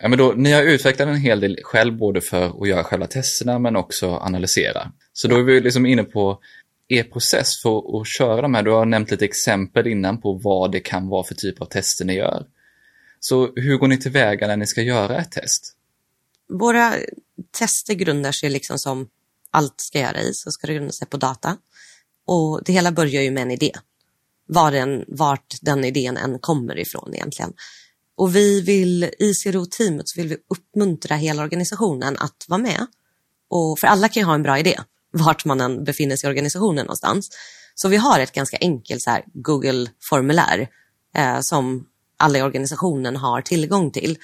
Ja, men då, ni har utvecklat en hel del själv, både för att göra själva testerna men också analysera. Så då är vi liksom inne på er process för att köra de här. Du har nämnt lite exempel innan på vad det kan vara för typ av tester ni gör. Så hur går ni tillväga när ni ska göra ett test? Våra tester grundar sig liksom som allt ska göra i, så ska det grunda sig på data. Och det hela börjar ju med en idé. Var den, vart den idén än kommer ifrån egentligen. Och vi vill, i CRO-teamet så vill vi uppmuntra hela organisationen att vara med. Och för alla kan ju ha en bra idé, vart man än befinner sig i organisationen någonstans. Så vi har ett ganska enkelt Google-formulär eh, som alla i organisationen har tillgång till.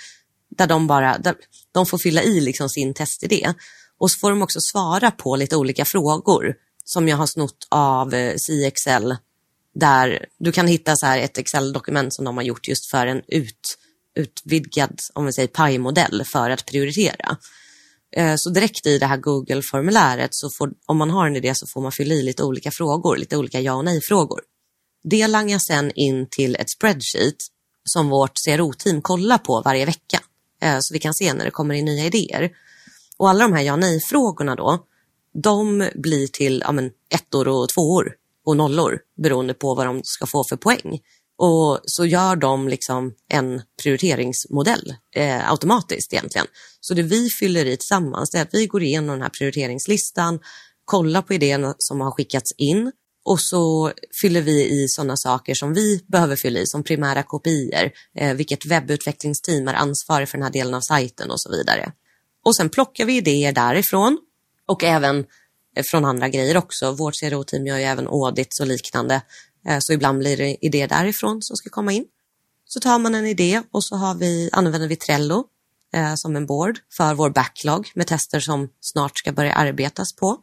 Där de bara där de får fylla i liksom sin testidé. Och så får de också svara på lite olika frågor som jag har snott av eh, CXL där du kan hitta så här ett Excel-dokument som de har gjort just för en ut, utvidgad om vi säger PI-modell för att prioritera. Eh, så direkt i det här Google-formuläret, så får, om man har en idé så får man fylla i lite olika frågor, lite olika ja och nej-frågor. Det langas sen in till ett spreadsheet som vårt CRO-team kollar på varje vecka. Eh, så vi kan se när det kommer in nya idéer. Och alla de här ja och nej-frågorna då, de blir till ja, men, ettor och tvåor och nollor beroende på vad de ska få för poäng. Och så gör de liksom en prioriteringsmodell eh, automatiskt egentligen. Så det vi fyller i tillsammans är att vi går igenom den här prioriteringslistan kollar på idéerna som har skickats in och så fyller vi i sådana saker som vi behöver fylla i, som primära kopior, eh, vilket webbutvecklingsteam är ansvarig för den här delen av sajten och så vidare. Och sen plockar vi idéer därifrån och även eh, från andra grejer också. Vårt CRO-team gör ju även audits och liknande, eh, så ibland blir det idéer därifrån som ska komma in. Så tar man en idé och så har vi, använder vi Trello eh, som en board för vår backlog med tester som snart ska börja arbetas på.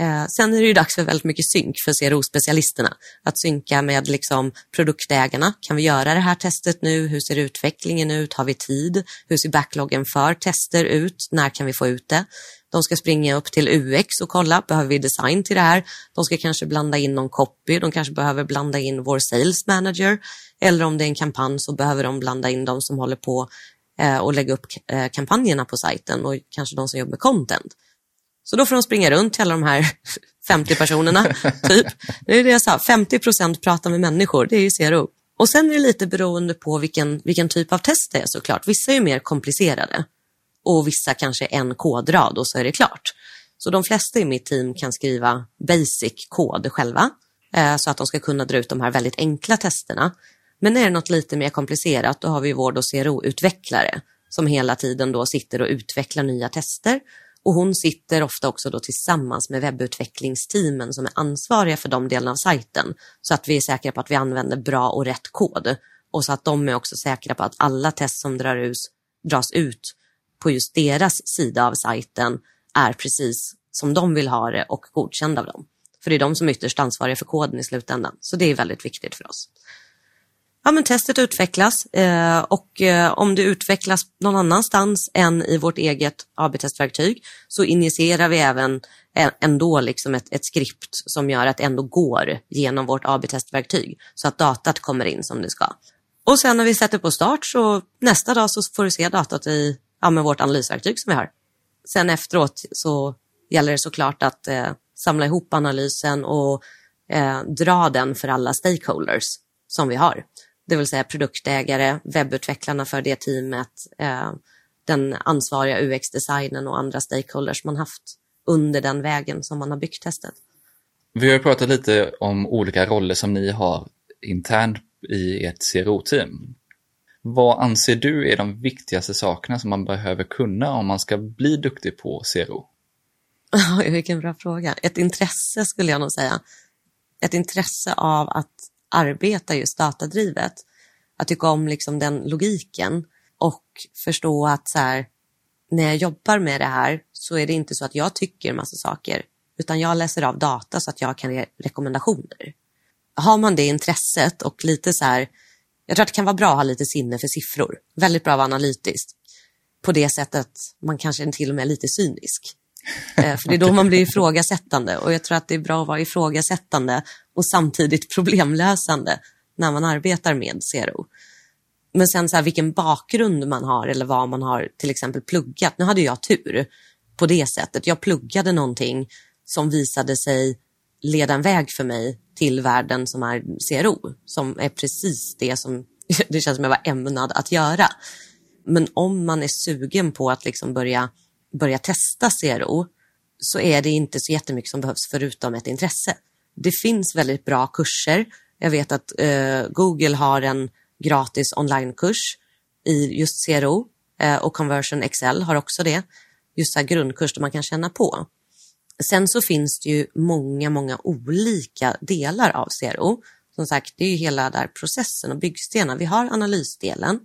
Eh, sen är det ju dags för väldigt mycket synk för CRO-specialisterna. Att synka med liksom produktägarna. Kan vi göra det här testet nu? Hur ser utvecklingen ut? Har vi tid? Hur ser backloggen för tester ut? När kan vi få ut det? De ska springa upp till UX och kolla, behöver vi design till det här? De ska kanske blanda in någon copy, de kanske behöver blanda in vår sales manager. Eller om det är en kampanj så behöver de blanda in de som håller på eh, och lägga upp eh, kampanjerna på sajten och kanske de som jobbar med content. Så då får de springa runt till alla de här *laughs* 50 personerna, *laughs* typ. Det är det jag sa, 50 procent pratar med människor, det är ju CRO. Och sen är det lite beroende på vilken, vilken typ av test det är såklart. Vissa är mer komplicerade och vissa kanske en kodrad och så är det klart. Så de flesta i mitt team kan skriva basic kod själva eh, så att de ska kunna dra ut de här väldigt enkla testerna. Men är det något lite mer komplicerat då har vi vård och CRO-utvecklare som hela tiden då sitter och utvecklar nya tester och hon sitter ofta också då tillsammans med webbutvecklingsteamen som är ansvariga för de delarna av sajten. Så att vi är säkra på att vi använder bra och rätt kod. Och så att de är också säkra på att alla test som drar ut, dras ut på just deras sida av sajten är precis som de vill ha det och godkända av dem. För det är de som är ytterst ansvariga för koden i slutändan. Så det är väldigt viktigt för oss ja, men testet utvecklas eh, och eh, om det utvecklas någon annanstans än i vårt eget AB-testverktyg så injicerar vi även eh, ändå liksom ett, ett skript som gör att det ändå går genom vårt AB-testverktyg så att datat kommer in som det ska. Och sen när vi sätter på start så nästa dag så får du se datat i ja, med vårt analysverktyg som vi har. Sen efteråt så gäller det såklart att eh, samla ihop analysen och eh, dra den för alla stakeholders som vi har det vill säga produktägare, webbutvecklarna för det teamet, eh, den ansvariga UX-designen och andra stakeholders man haft under den vägen som man har byggt testet. Vi har pratat lite om olika roller som ni har internt i ert CRO-team. Vad anser du är de viktigaste sakerna som man behöver kunna om man ska bli duktig på CRO? *laughs* Vilken bra fråga. Ett intresse skulle jag nog säga. Ett intresse av att arbeta just datadrivet. Att tycka om liksom den logiken och förstå att så här, när jag jobbar med det här så är det inte så att jag tycker massa saker utan jag läser av data så att jag kan ge rekommendationer. Har man det intresset och lite så här, jag tror att det kan vara bra att ha lite sinne för siffror. Väldigt bra att vara analytisk. På det sättet man kanske är till och med är lite cynisk. Eh, för det är då man blir ifrågasättande och jag tror att det är bra att vara ifrågasättande och samtidigt *laughs* problemlösande när man arbetar med CRO. Men sen så här, vilken bakgrund man har eller vad man har till exempel pluggat. Nu hade jag tur på det sättet. Jag pluggade någonting som visade sig leda en väg för mig till världen som är CRO, som är precis det som *laughs* det känns som jag var ämnad att göra. Men om man är sugen på att liksom börja börja testa CRO så är det inte så jättemycket som behövs förutom ett intresse. Det finns väldigt bra kurser. Jag vet att eh, Google har en gratis onlinekurs i just CRO eh, och Conversion Excel har också det. Just så grundkurs där man kan känna på. Sen så finns det ju många, många olika delar av CRO. Som sagt, det är ju hela där processen och byggstenar. Vi har analysdelen.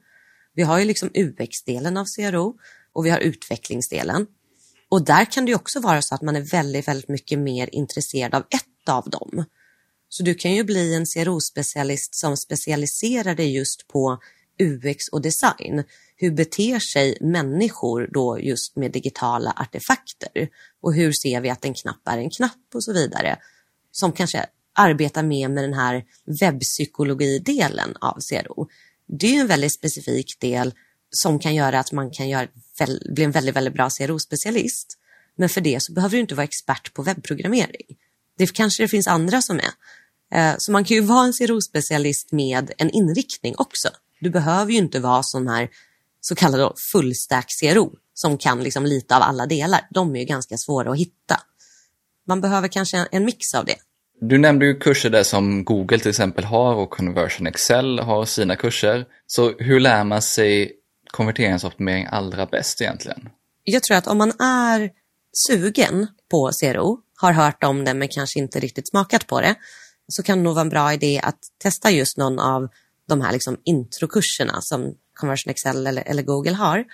Vi har ju liksom UX-delen av CRO och vi har utvecklingsdelen. Och där kan det också vara så att man är väldigt, väldigt mycket mer intresserad av ett av dem. Så du kan ju bli en CRO-specialist som specialiserar dig just på UX och design. Hur beter sig människor då just med digitala artefakter? Och hur ser vi att en knapp är en knapp och så vidare. Som kanske arbetar mer med den här webbpsykologidelen av CRO. Det är en väldigt specifik del som kan göra att man kan göra, bli en väldigt, väldigt bra CRO-specialist. Men för det så behöver du inte vara expert på webbprogrammering. Det kanske det finns andra som är. Eh, så man kan ju *laughs* vara en CRO-specialist med en inriktning också. Du behöver ju inte vara sån här så kallad fullstack CRO som kan liksom lite av alla delar. De är ju ganska svåra att hitta. man behöver kanske en mix av det. Du nämnde ju kurser där som Google till exempel har och Conversion Excel har sina kurser. Så hur lär man sig konverteringsoptimering allra bäst egentligen? Jag tror att om man är sugen på CRO, har hört om det men kanske inte riktigt smakat på det, så kan det nog vara en bra idé att testa just någon av de här liksom introkurserna som Conversion Excel eller, eller Google har.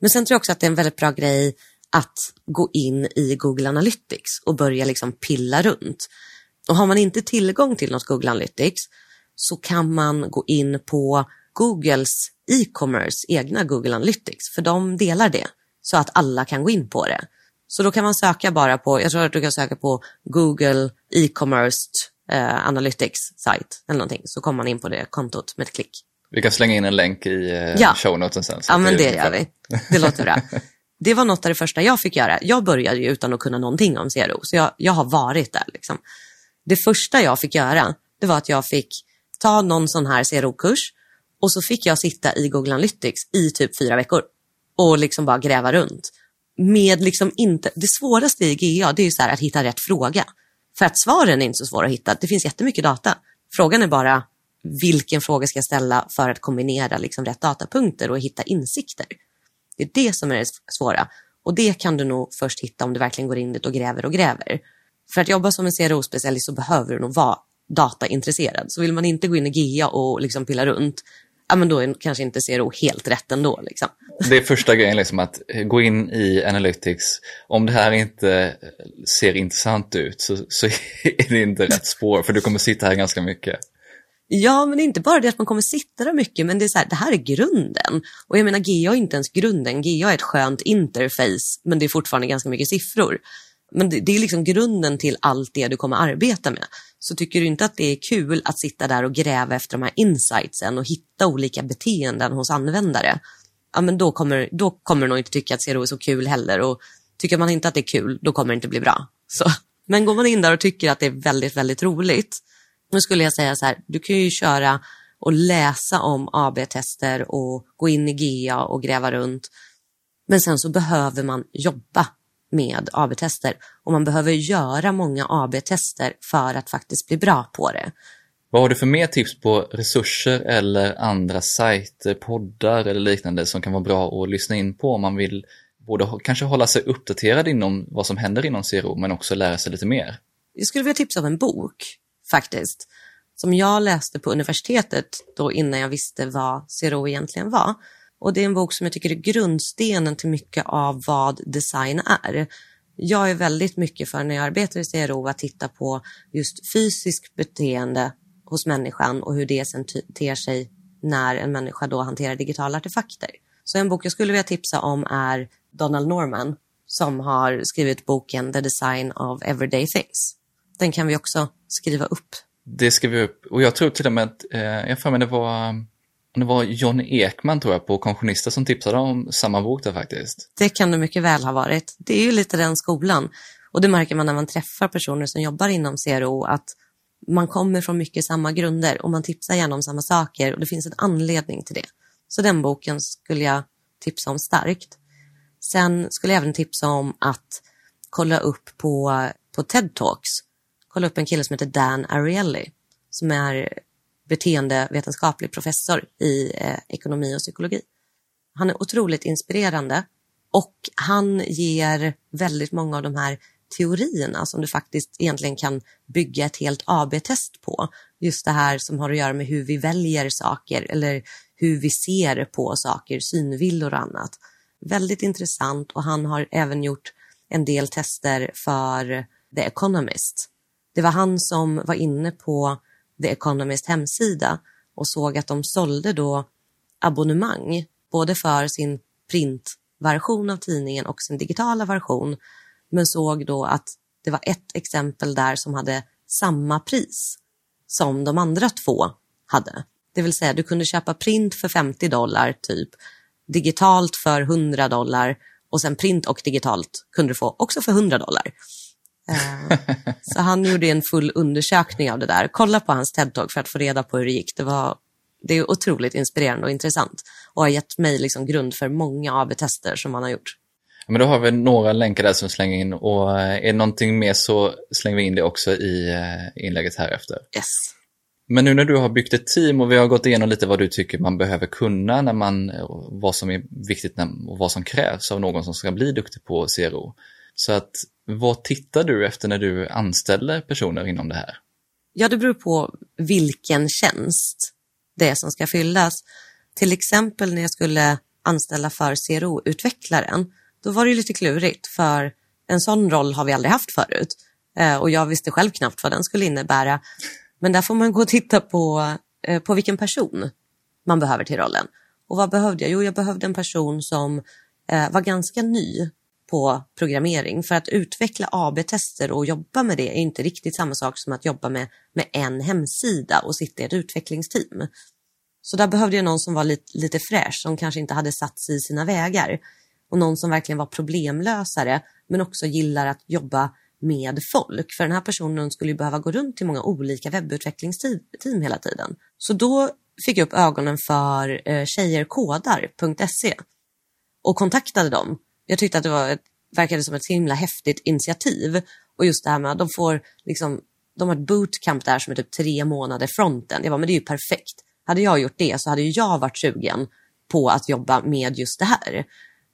Men sen tror jag också att det är en väldigt bra grej att gå in i Google Analytics och börja liksom pilla runt. Och har man inte tillgång till något Google Analytics så kan man gå in på Googles e-commerce egna Google Analytics, för de delar det så att alla kan gå in på det. Så då kan man söka bara på, jag tror att du kan söka på Google e-commerce eh, Analytics site eller någonting, så kommer man in på det kontot med ett klick. Vi kan slänga in en länk i eh, Ja. show noten sen. Ja, men det ungefär- gör vi. Det låter bra. *laughs* Det var något av det första jag fick göra. Jag började ju utan att kunna någonting om CRO, så jag, jag har varit där. Liksom. Det första jag fick göra, det var att jag fick ta någon sån här CRO-kurs och så fick jag sitta i Google Analytics i typ fyra veckor och liksom bara gräva runt. Med liksom inte, det svåraste i GA det är ju så här att hitta rätt fråga. För att svaren är inte så svåra att hitta. Det finns jättemycket data. Frågan är bara vilken fråga ska jag ställa för att kombinera liksom rätt datapunkter och hitta insikter. Det är det som är det svåra. Och det kan du nog först hitta om du verkligen går in dit och gräver och gräver. För att jobba som en CRO-specialist så behöver du nog vara dataintresserad. Så vill man inte gå in i GA och liksom pilla runt, ja men då är kanske inte CRO helt rätt ändå. Liksom. Det är första grejen, liksom att gå in i Analytics. Om det här inte ser intressant ut så, så *laughs* är det inte rätt spår, för du kommer sitta här ganska mycket. Ja, men det är inte bara det att man kommer sitta där mycket, men det är så här, det här är grunden. Och jag menar, GA är inte ens grunden. GA är ett skönt interface, men det är fortfarande ganska mycket siffror. Men det, det är liksom grunden till allt det du kommer arbeta med. Så tycker du inte att det är kul att sitta där och gräva efter de här insightsen och hitta olika beteenden hos användare, ja men då kommer, då kommer du nog inte tycka att CRO är så kul heller. Och tycker man inte att det är kul, då kommer det inte bli bra. Så. Men går man in där och tycker att det är väldigt, väldigt roligt, nu skulle jag säga så här, du kan ju köra och läsa om AB-tester och gå in i GA och gräva runt. Men sen så behöver man jobba med AB-tester och man behöver göra många AB-tester för att faktiskt bli bra på det. Vad har du för mer tips på resurser eller andra sajter, poddar eller liknande som kan vara bra att lyssna in på om man vill både kanske hålla sig uppdaterad inom vad som händer inom CRO men också lära sig lite mer? Jag skulle vilja tipsa om en bok faktiskt, som jag läste på universitetet då innan jag visste vad CRO egentligen var. Och det är en bok som jag tycker är grundstenen till mycket av vad design är. Jag är väldigt mycket för när jag arbetar i CRO att titta på just fysiskt beteende hos människan och hur det sen ter sig när en människa då hanterar digitala artefakter. Så en bok jag skulle vilja tipsa om är Donald Norman som har skrivit boken The Design of Everyday Things. Den kan vi också skriva upp. Det skriver vi upp och jag tror till och med att, eh, jag har för mig det var, det var John Ekman tror jag på Kontionister som tipsade om samma bok där faktiskt. Det kan det mycket väl ha varit. Det är ju lite den skolan. Och det märker man när man träffar personer som jobbar inom CRO att man kommer från mycket samma grunder och man tipsar gärna om samma saker och det finns en anledning till det. Så den boken skulle jag tipsa om starkt. Sen skulle jag även tipsa om att kolla upp på, på TED Talks. Kolla upp en kille som heter Dan Ariely som är beteendevetenskaplig professor i eh, ekonomi och psykologi. Han är otroligt inspirerande och han ger väldigt många av de här teorierna som du faktiskt egentligen kan bygga ett helt AB-test på. Just det här som har att göra med hur vi väljer saker eller hur vi ser på saker, synvillor och annat. Väldigt intressant och han har även gjort en del tester för The Economist. Det var han som var inne på The Economist hemsida och såg att de sålde då abonnemang både för sin printversion av tidningen och sin digitala version. Men såg då att det var ett exempel där som hade samma pris som de andra två hade. Det vill säga du kunde köpa print för 50 dollar typ, digitalt för 100 dollar och sen print och digitalt kunde du få också för 100 dollar. Eh, Så han gjorde en full undersökning av det där. Kolla på hans TED-talk för att få reda på hur det gick. Det, var, det är otroligt inspirerande och intressant och har gett mig liksom grund för många AB-tester som han har gjort. Men då har vi några länkar där som slänger in och är det någonting mer så slänger vi in det också i inlägget här efter. Yes. Men nu när du har byggt ett team och vi har gått igenom lite vad du tycker man behöver kunna när man, vad som är viktigt och vad som krävs av någon som ska bli duktig på CRO. Så att vad tittar du efter när du anställer personer inom det här? Ja, det beror på vilken tjänst det är som ska fyllas. Till exempel när jag skulle anställa för CRO-utvecklaren, då var det lite klurigt för en sån roll har vi aldrig haft förut. Eh, och jag visste själv knappt vad den skulle innebära. Men där får man gå och titta på, eh, på vilken person man behöver till rollen. Och vad behövde jag? Jo, jag behövde en person som eh, var ganska ny på programmering. För att utveckla AB-tester och jobba med det är inte riktigt samma sak som att jobba med, med en hemsida och sitta i ett utvecklingsteam. Så där behövde jag någon som var lite, lite fräsch, som kanske inte hade satt sig i sina vägar. Och någon som verkligen var problemlösare, men också gillar att jobba med folk. För den här personen skulle ju behöva gå runt till många olika webbutvecklingsteam hela tiden. Så då fick jag upp ögonen för eh, tjejerkodar.se och kontaktade dem. Jag tyckte att det var ett, verkade som ett så himla häftigt initiativ. Och just det här med att de får liksom, de har ett bootcamp där som är typ tre månader fronten. Jag bara, men det är ju perfekt. Hade jag gjort det så hade ju jag varit sugen på att jobba med just det här.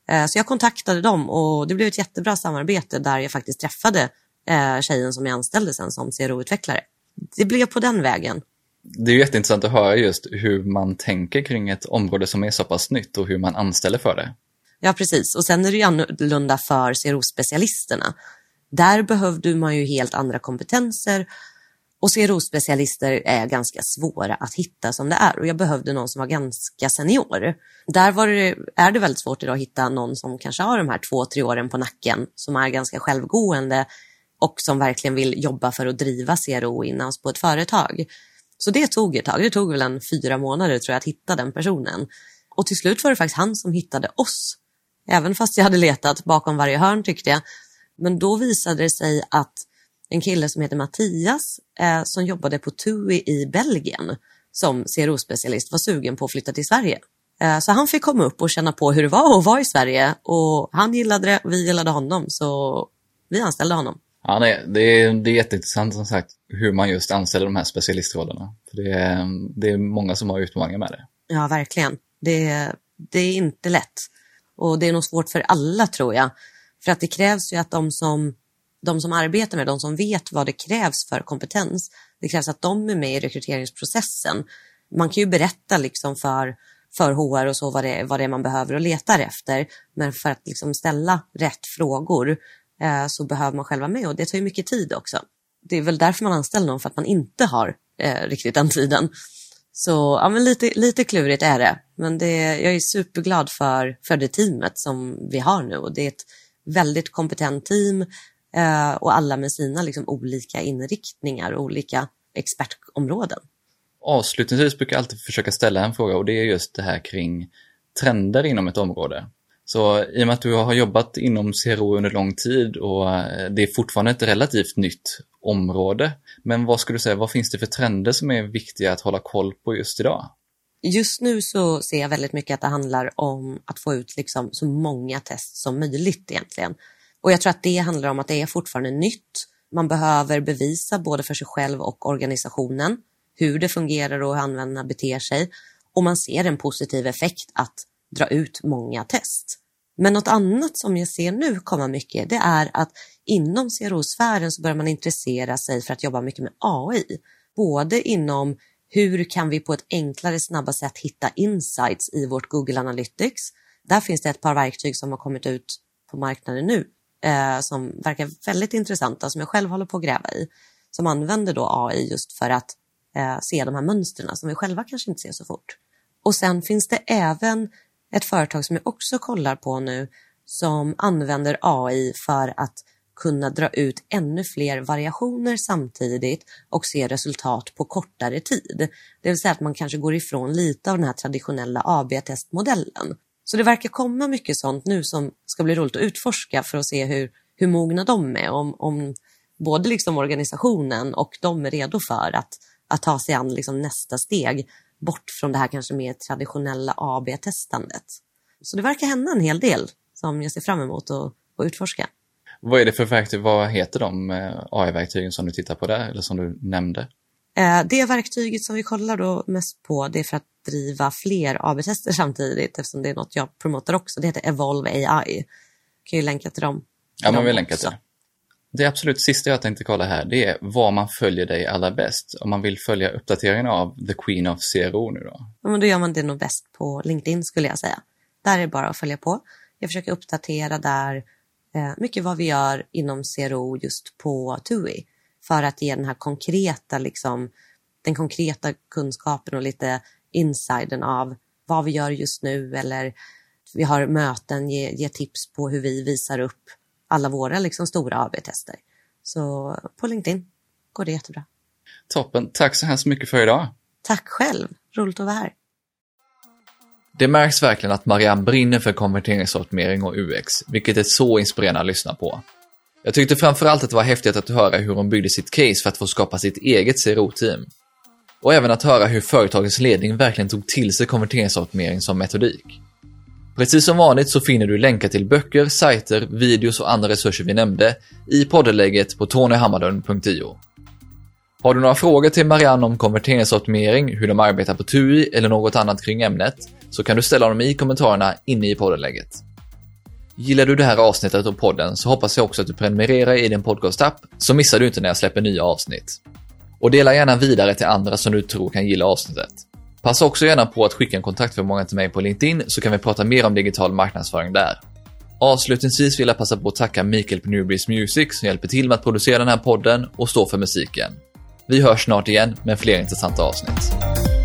Eh, så jag kontaktade dem och det blev ett jättebra samarbete där jag faktiskt träffade eh, tjejen som jag anställde sen som CRO-utvecklare. Det blev på den vägen. Det är jätteintressant att höra just hur man tänker kring ett område som är så pass nytt och hur man anställer för det. Ja, precis. Och sen är det ju annorlunda för CRO-specialisterna. Där behövde man ju helt andra kompetenser och CRO-specialister är ganska svåra att hitta som det är och jag behövde någon som var ganska senior. Där var det, är det väldigt svårt idag att hitta någon som kanske har de här två, tre åren på nacken, som är ganska självgående och som verkligen vill jobba för att driva CRO in-house på ett företag. Så det tog ett tag, det tog väl en fyra månader tror jag att hitta den personen. Och till slut var det faktiskt han som hittade oss. Även fast jag hade letat bakom varje hörn tyckte jag. Men då visade det sig att en kille som heter Mattias eh, som jobbade på TUI i Belgien som CRO-specialist var sugen på att flytta till Sverige. Eh, så han fick komma upp och känna på hur det var att vara i Sverige och han gillade det, vi gillade honom så vi anställde honom. Ja, det, det, är, det är jätteintressant som sagt hur man just anställer de här specialistrollerna. För det, är, det är många som har utmaningar med det. Ja, verkligen. Det, det är inte lätt. Och det är nog svårt för alla tror jag. För att det krävs ju att de som de som arbetar med, de som vet vad det krävs för kompetens, det krävs att de är med i rekryteringsprocessen. Man kan ju berätta liksom för, för HR och så vad det, vad det är man behöver och letar efter, men för att liksom ställa rätt frågor eh, så behöver man själv vara med och det tar ju mycket tid också. Det är väl därför man anställer någon, för att man inte har eh, riktigt den tiden. Så ja, men lite, lite klurigt är det, men det, jag är superglad för, för det teamet som vi har nu och det är ett väldigt kompetent team Eh, och alla med sina liksom, olika inriktningar och olika expertområden. Avslutningsvis brukar jag alltid försöka ställa en fråga och det är just det här kring trender inom ett område. Så i och med att du har jobbat inom CRO under lång tid och eh, det är fortfarande ett relativt nytt område. Men vad skulle du säga, vad finns det för trender som är viktiga att hålla koll på just idag? Just nu så ser jag väldigt mycket att det handlar om att få ut liksom så många test som möjligt egentligen. Och jag tror att det handlar om att det är fortfarande nytt. Man behöver bevisa både för sig själv och organisationen hur det fungerar och hur användarna beter sig. Och man ser en positiv effekt att dra ut många test. Men något annat som jag ser nu komma mycket, det är att inom CRO-sfären så börjar man intressera sig för att jobba mycket med AI. Både inom hur kan vi på ett enklare, snabbare sätt hitta insights i vårt Google Analytics. Där finns det ett par verktyg som har kommit ut på marknaden nu eh, som verkar väldigt intressanta, som jag själv håller på att gräva i, som använder då AI just för att eh, se de här mönstren som vi själva kanske inte ser så fort. Och sen finns det även ett företag som jag också kollar på nu som använder AI för att kunna dra ut ännu fler variationer samtidigt och se resultat på kortare tid. Det vill säga att man kanske går ifrån lite av den här traditionella AB-testmodellen så det verkar komma mycket sånt nu som ska bli roligt att utforska för att se hur, hur mogna de är. Om, om både liksom organisationen och de är redo för att, att ta sig an liksom nästa steg bort från det här kanske mer traditionella AB-testandet. Så det verkar hända en hel del som jag ser fram emot att, att utforska. Vad är det för verktyg, vad heter de eh, AI-verktygen som du tittar på där, eller som du nämnde? Eh, det verktyget som vi kollar då mest på det är för att driva fler AB-tester samtidigt eftersom det är något jag promotar också. Det heter Evolve AI. Jag kan ju länka till dem. Ja, man vill länka till det. Det absolut sista jag tänkte kolla här, det är var man följer dig allra bäst. Om man vill följa uppdateringen av The Queen of CRO nu då? Ja, men då gör man det nog bäst på LinkedIn skulle jag säga. Där är det bara att följa på. Jag försöker uppdatera där eh, mycket vad vi gör inom CRO just på TUI. För att ge den här konkreta, liksom, den konkreta kunskapen och lite insiden av vad vi gör just nu eller vi har möten, ge, ge tips på hur vi visar upp alla våra liksom, stora AB-tester. Så på LinkedIn går det jättebra. Toppen. Tack så hemskt mycket för idag. Tack själv. Roligt att vara här. Det märks verkligen att Marianne brinner för konverteringsoptimering och UX, vilket är så inspirerande att lyssna på. Jag tyckte framförallt att det var häftigt att höra hur hon byggde sitt case för att få skapa sitt eget CRO-team. Och även att höra hur företagets ledning verkligen tog till sig konverteringsoptimering som metodik. Precis som vanligt så finner du länkar till böcker, sajter, videos och andra resurser vi nämnde i poddeläget på tonyhammarlund.io. Har du några frågor till Marianne om konverteringsoptimering, hur de arbetar på TUI eller något annat kring ämnet så kan du ställa dem i kommentarerna inne i poddeläget. Gillar du det här avsnittet av podden så hoppas jag också att du prenumererar i din podcastapp så missar du inte när jag släpper nya avsnitt. Och dela gärna vidare till andra som du tror kan gilla avsnittet. Passa också gärna på att skicka en kontaktförmåga till mig på LinkedIn så kan vi prata mer om digital marknadsföring där. Avslutningsvis vill jag passa på att tacka Mikael på Newbreeze Music som hjälper till med att producera den här podden och stå för musiken. Vi hörs snart igen med fler intressanta avsnitt.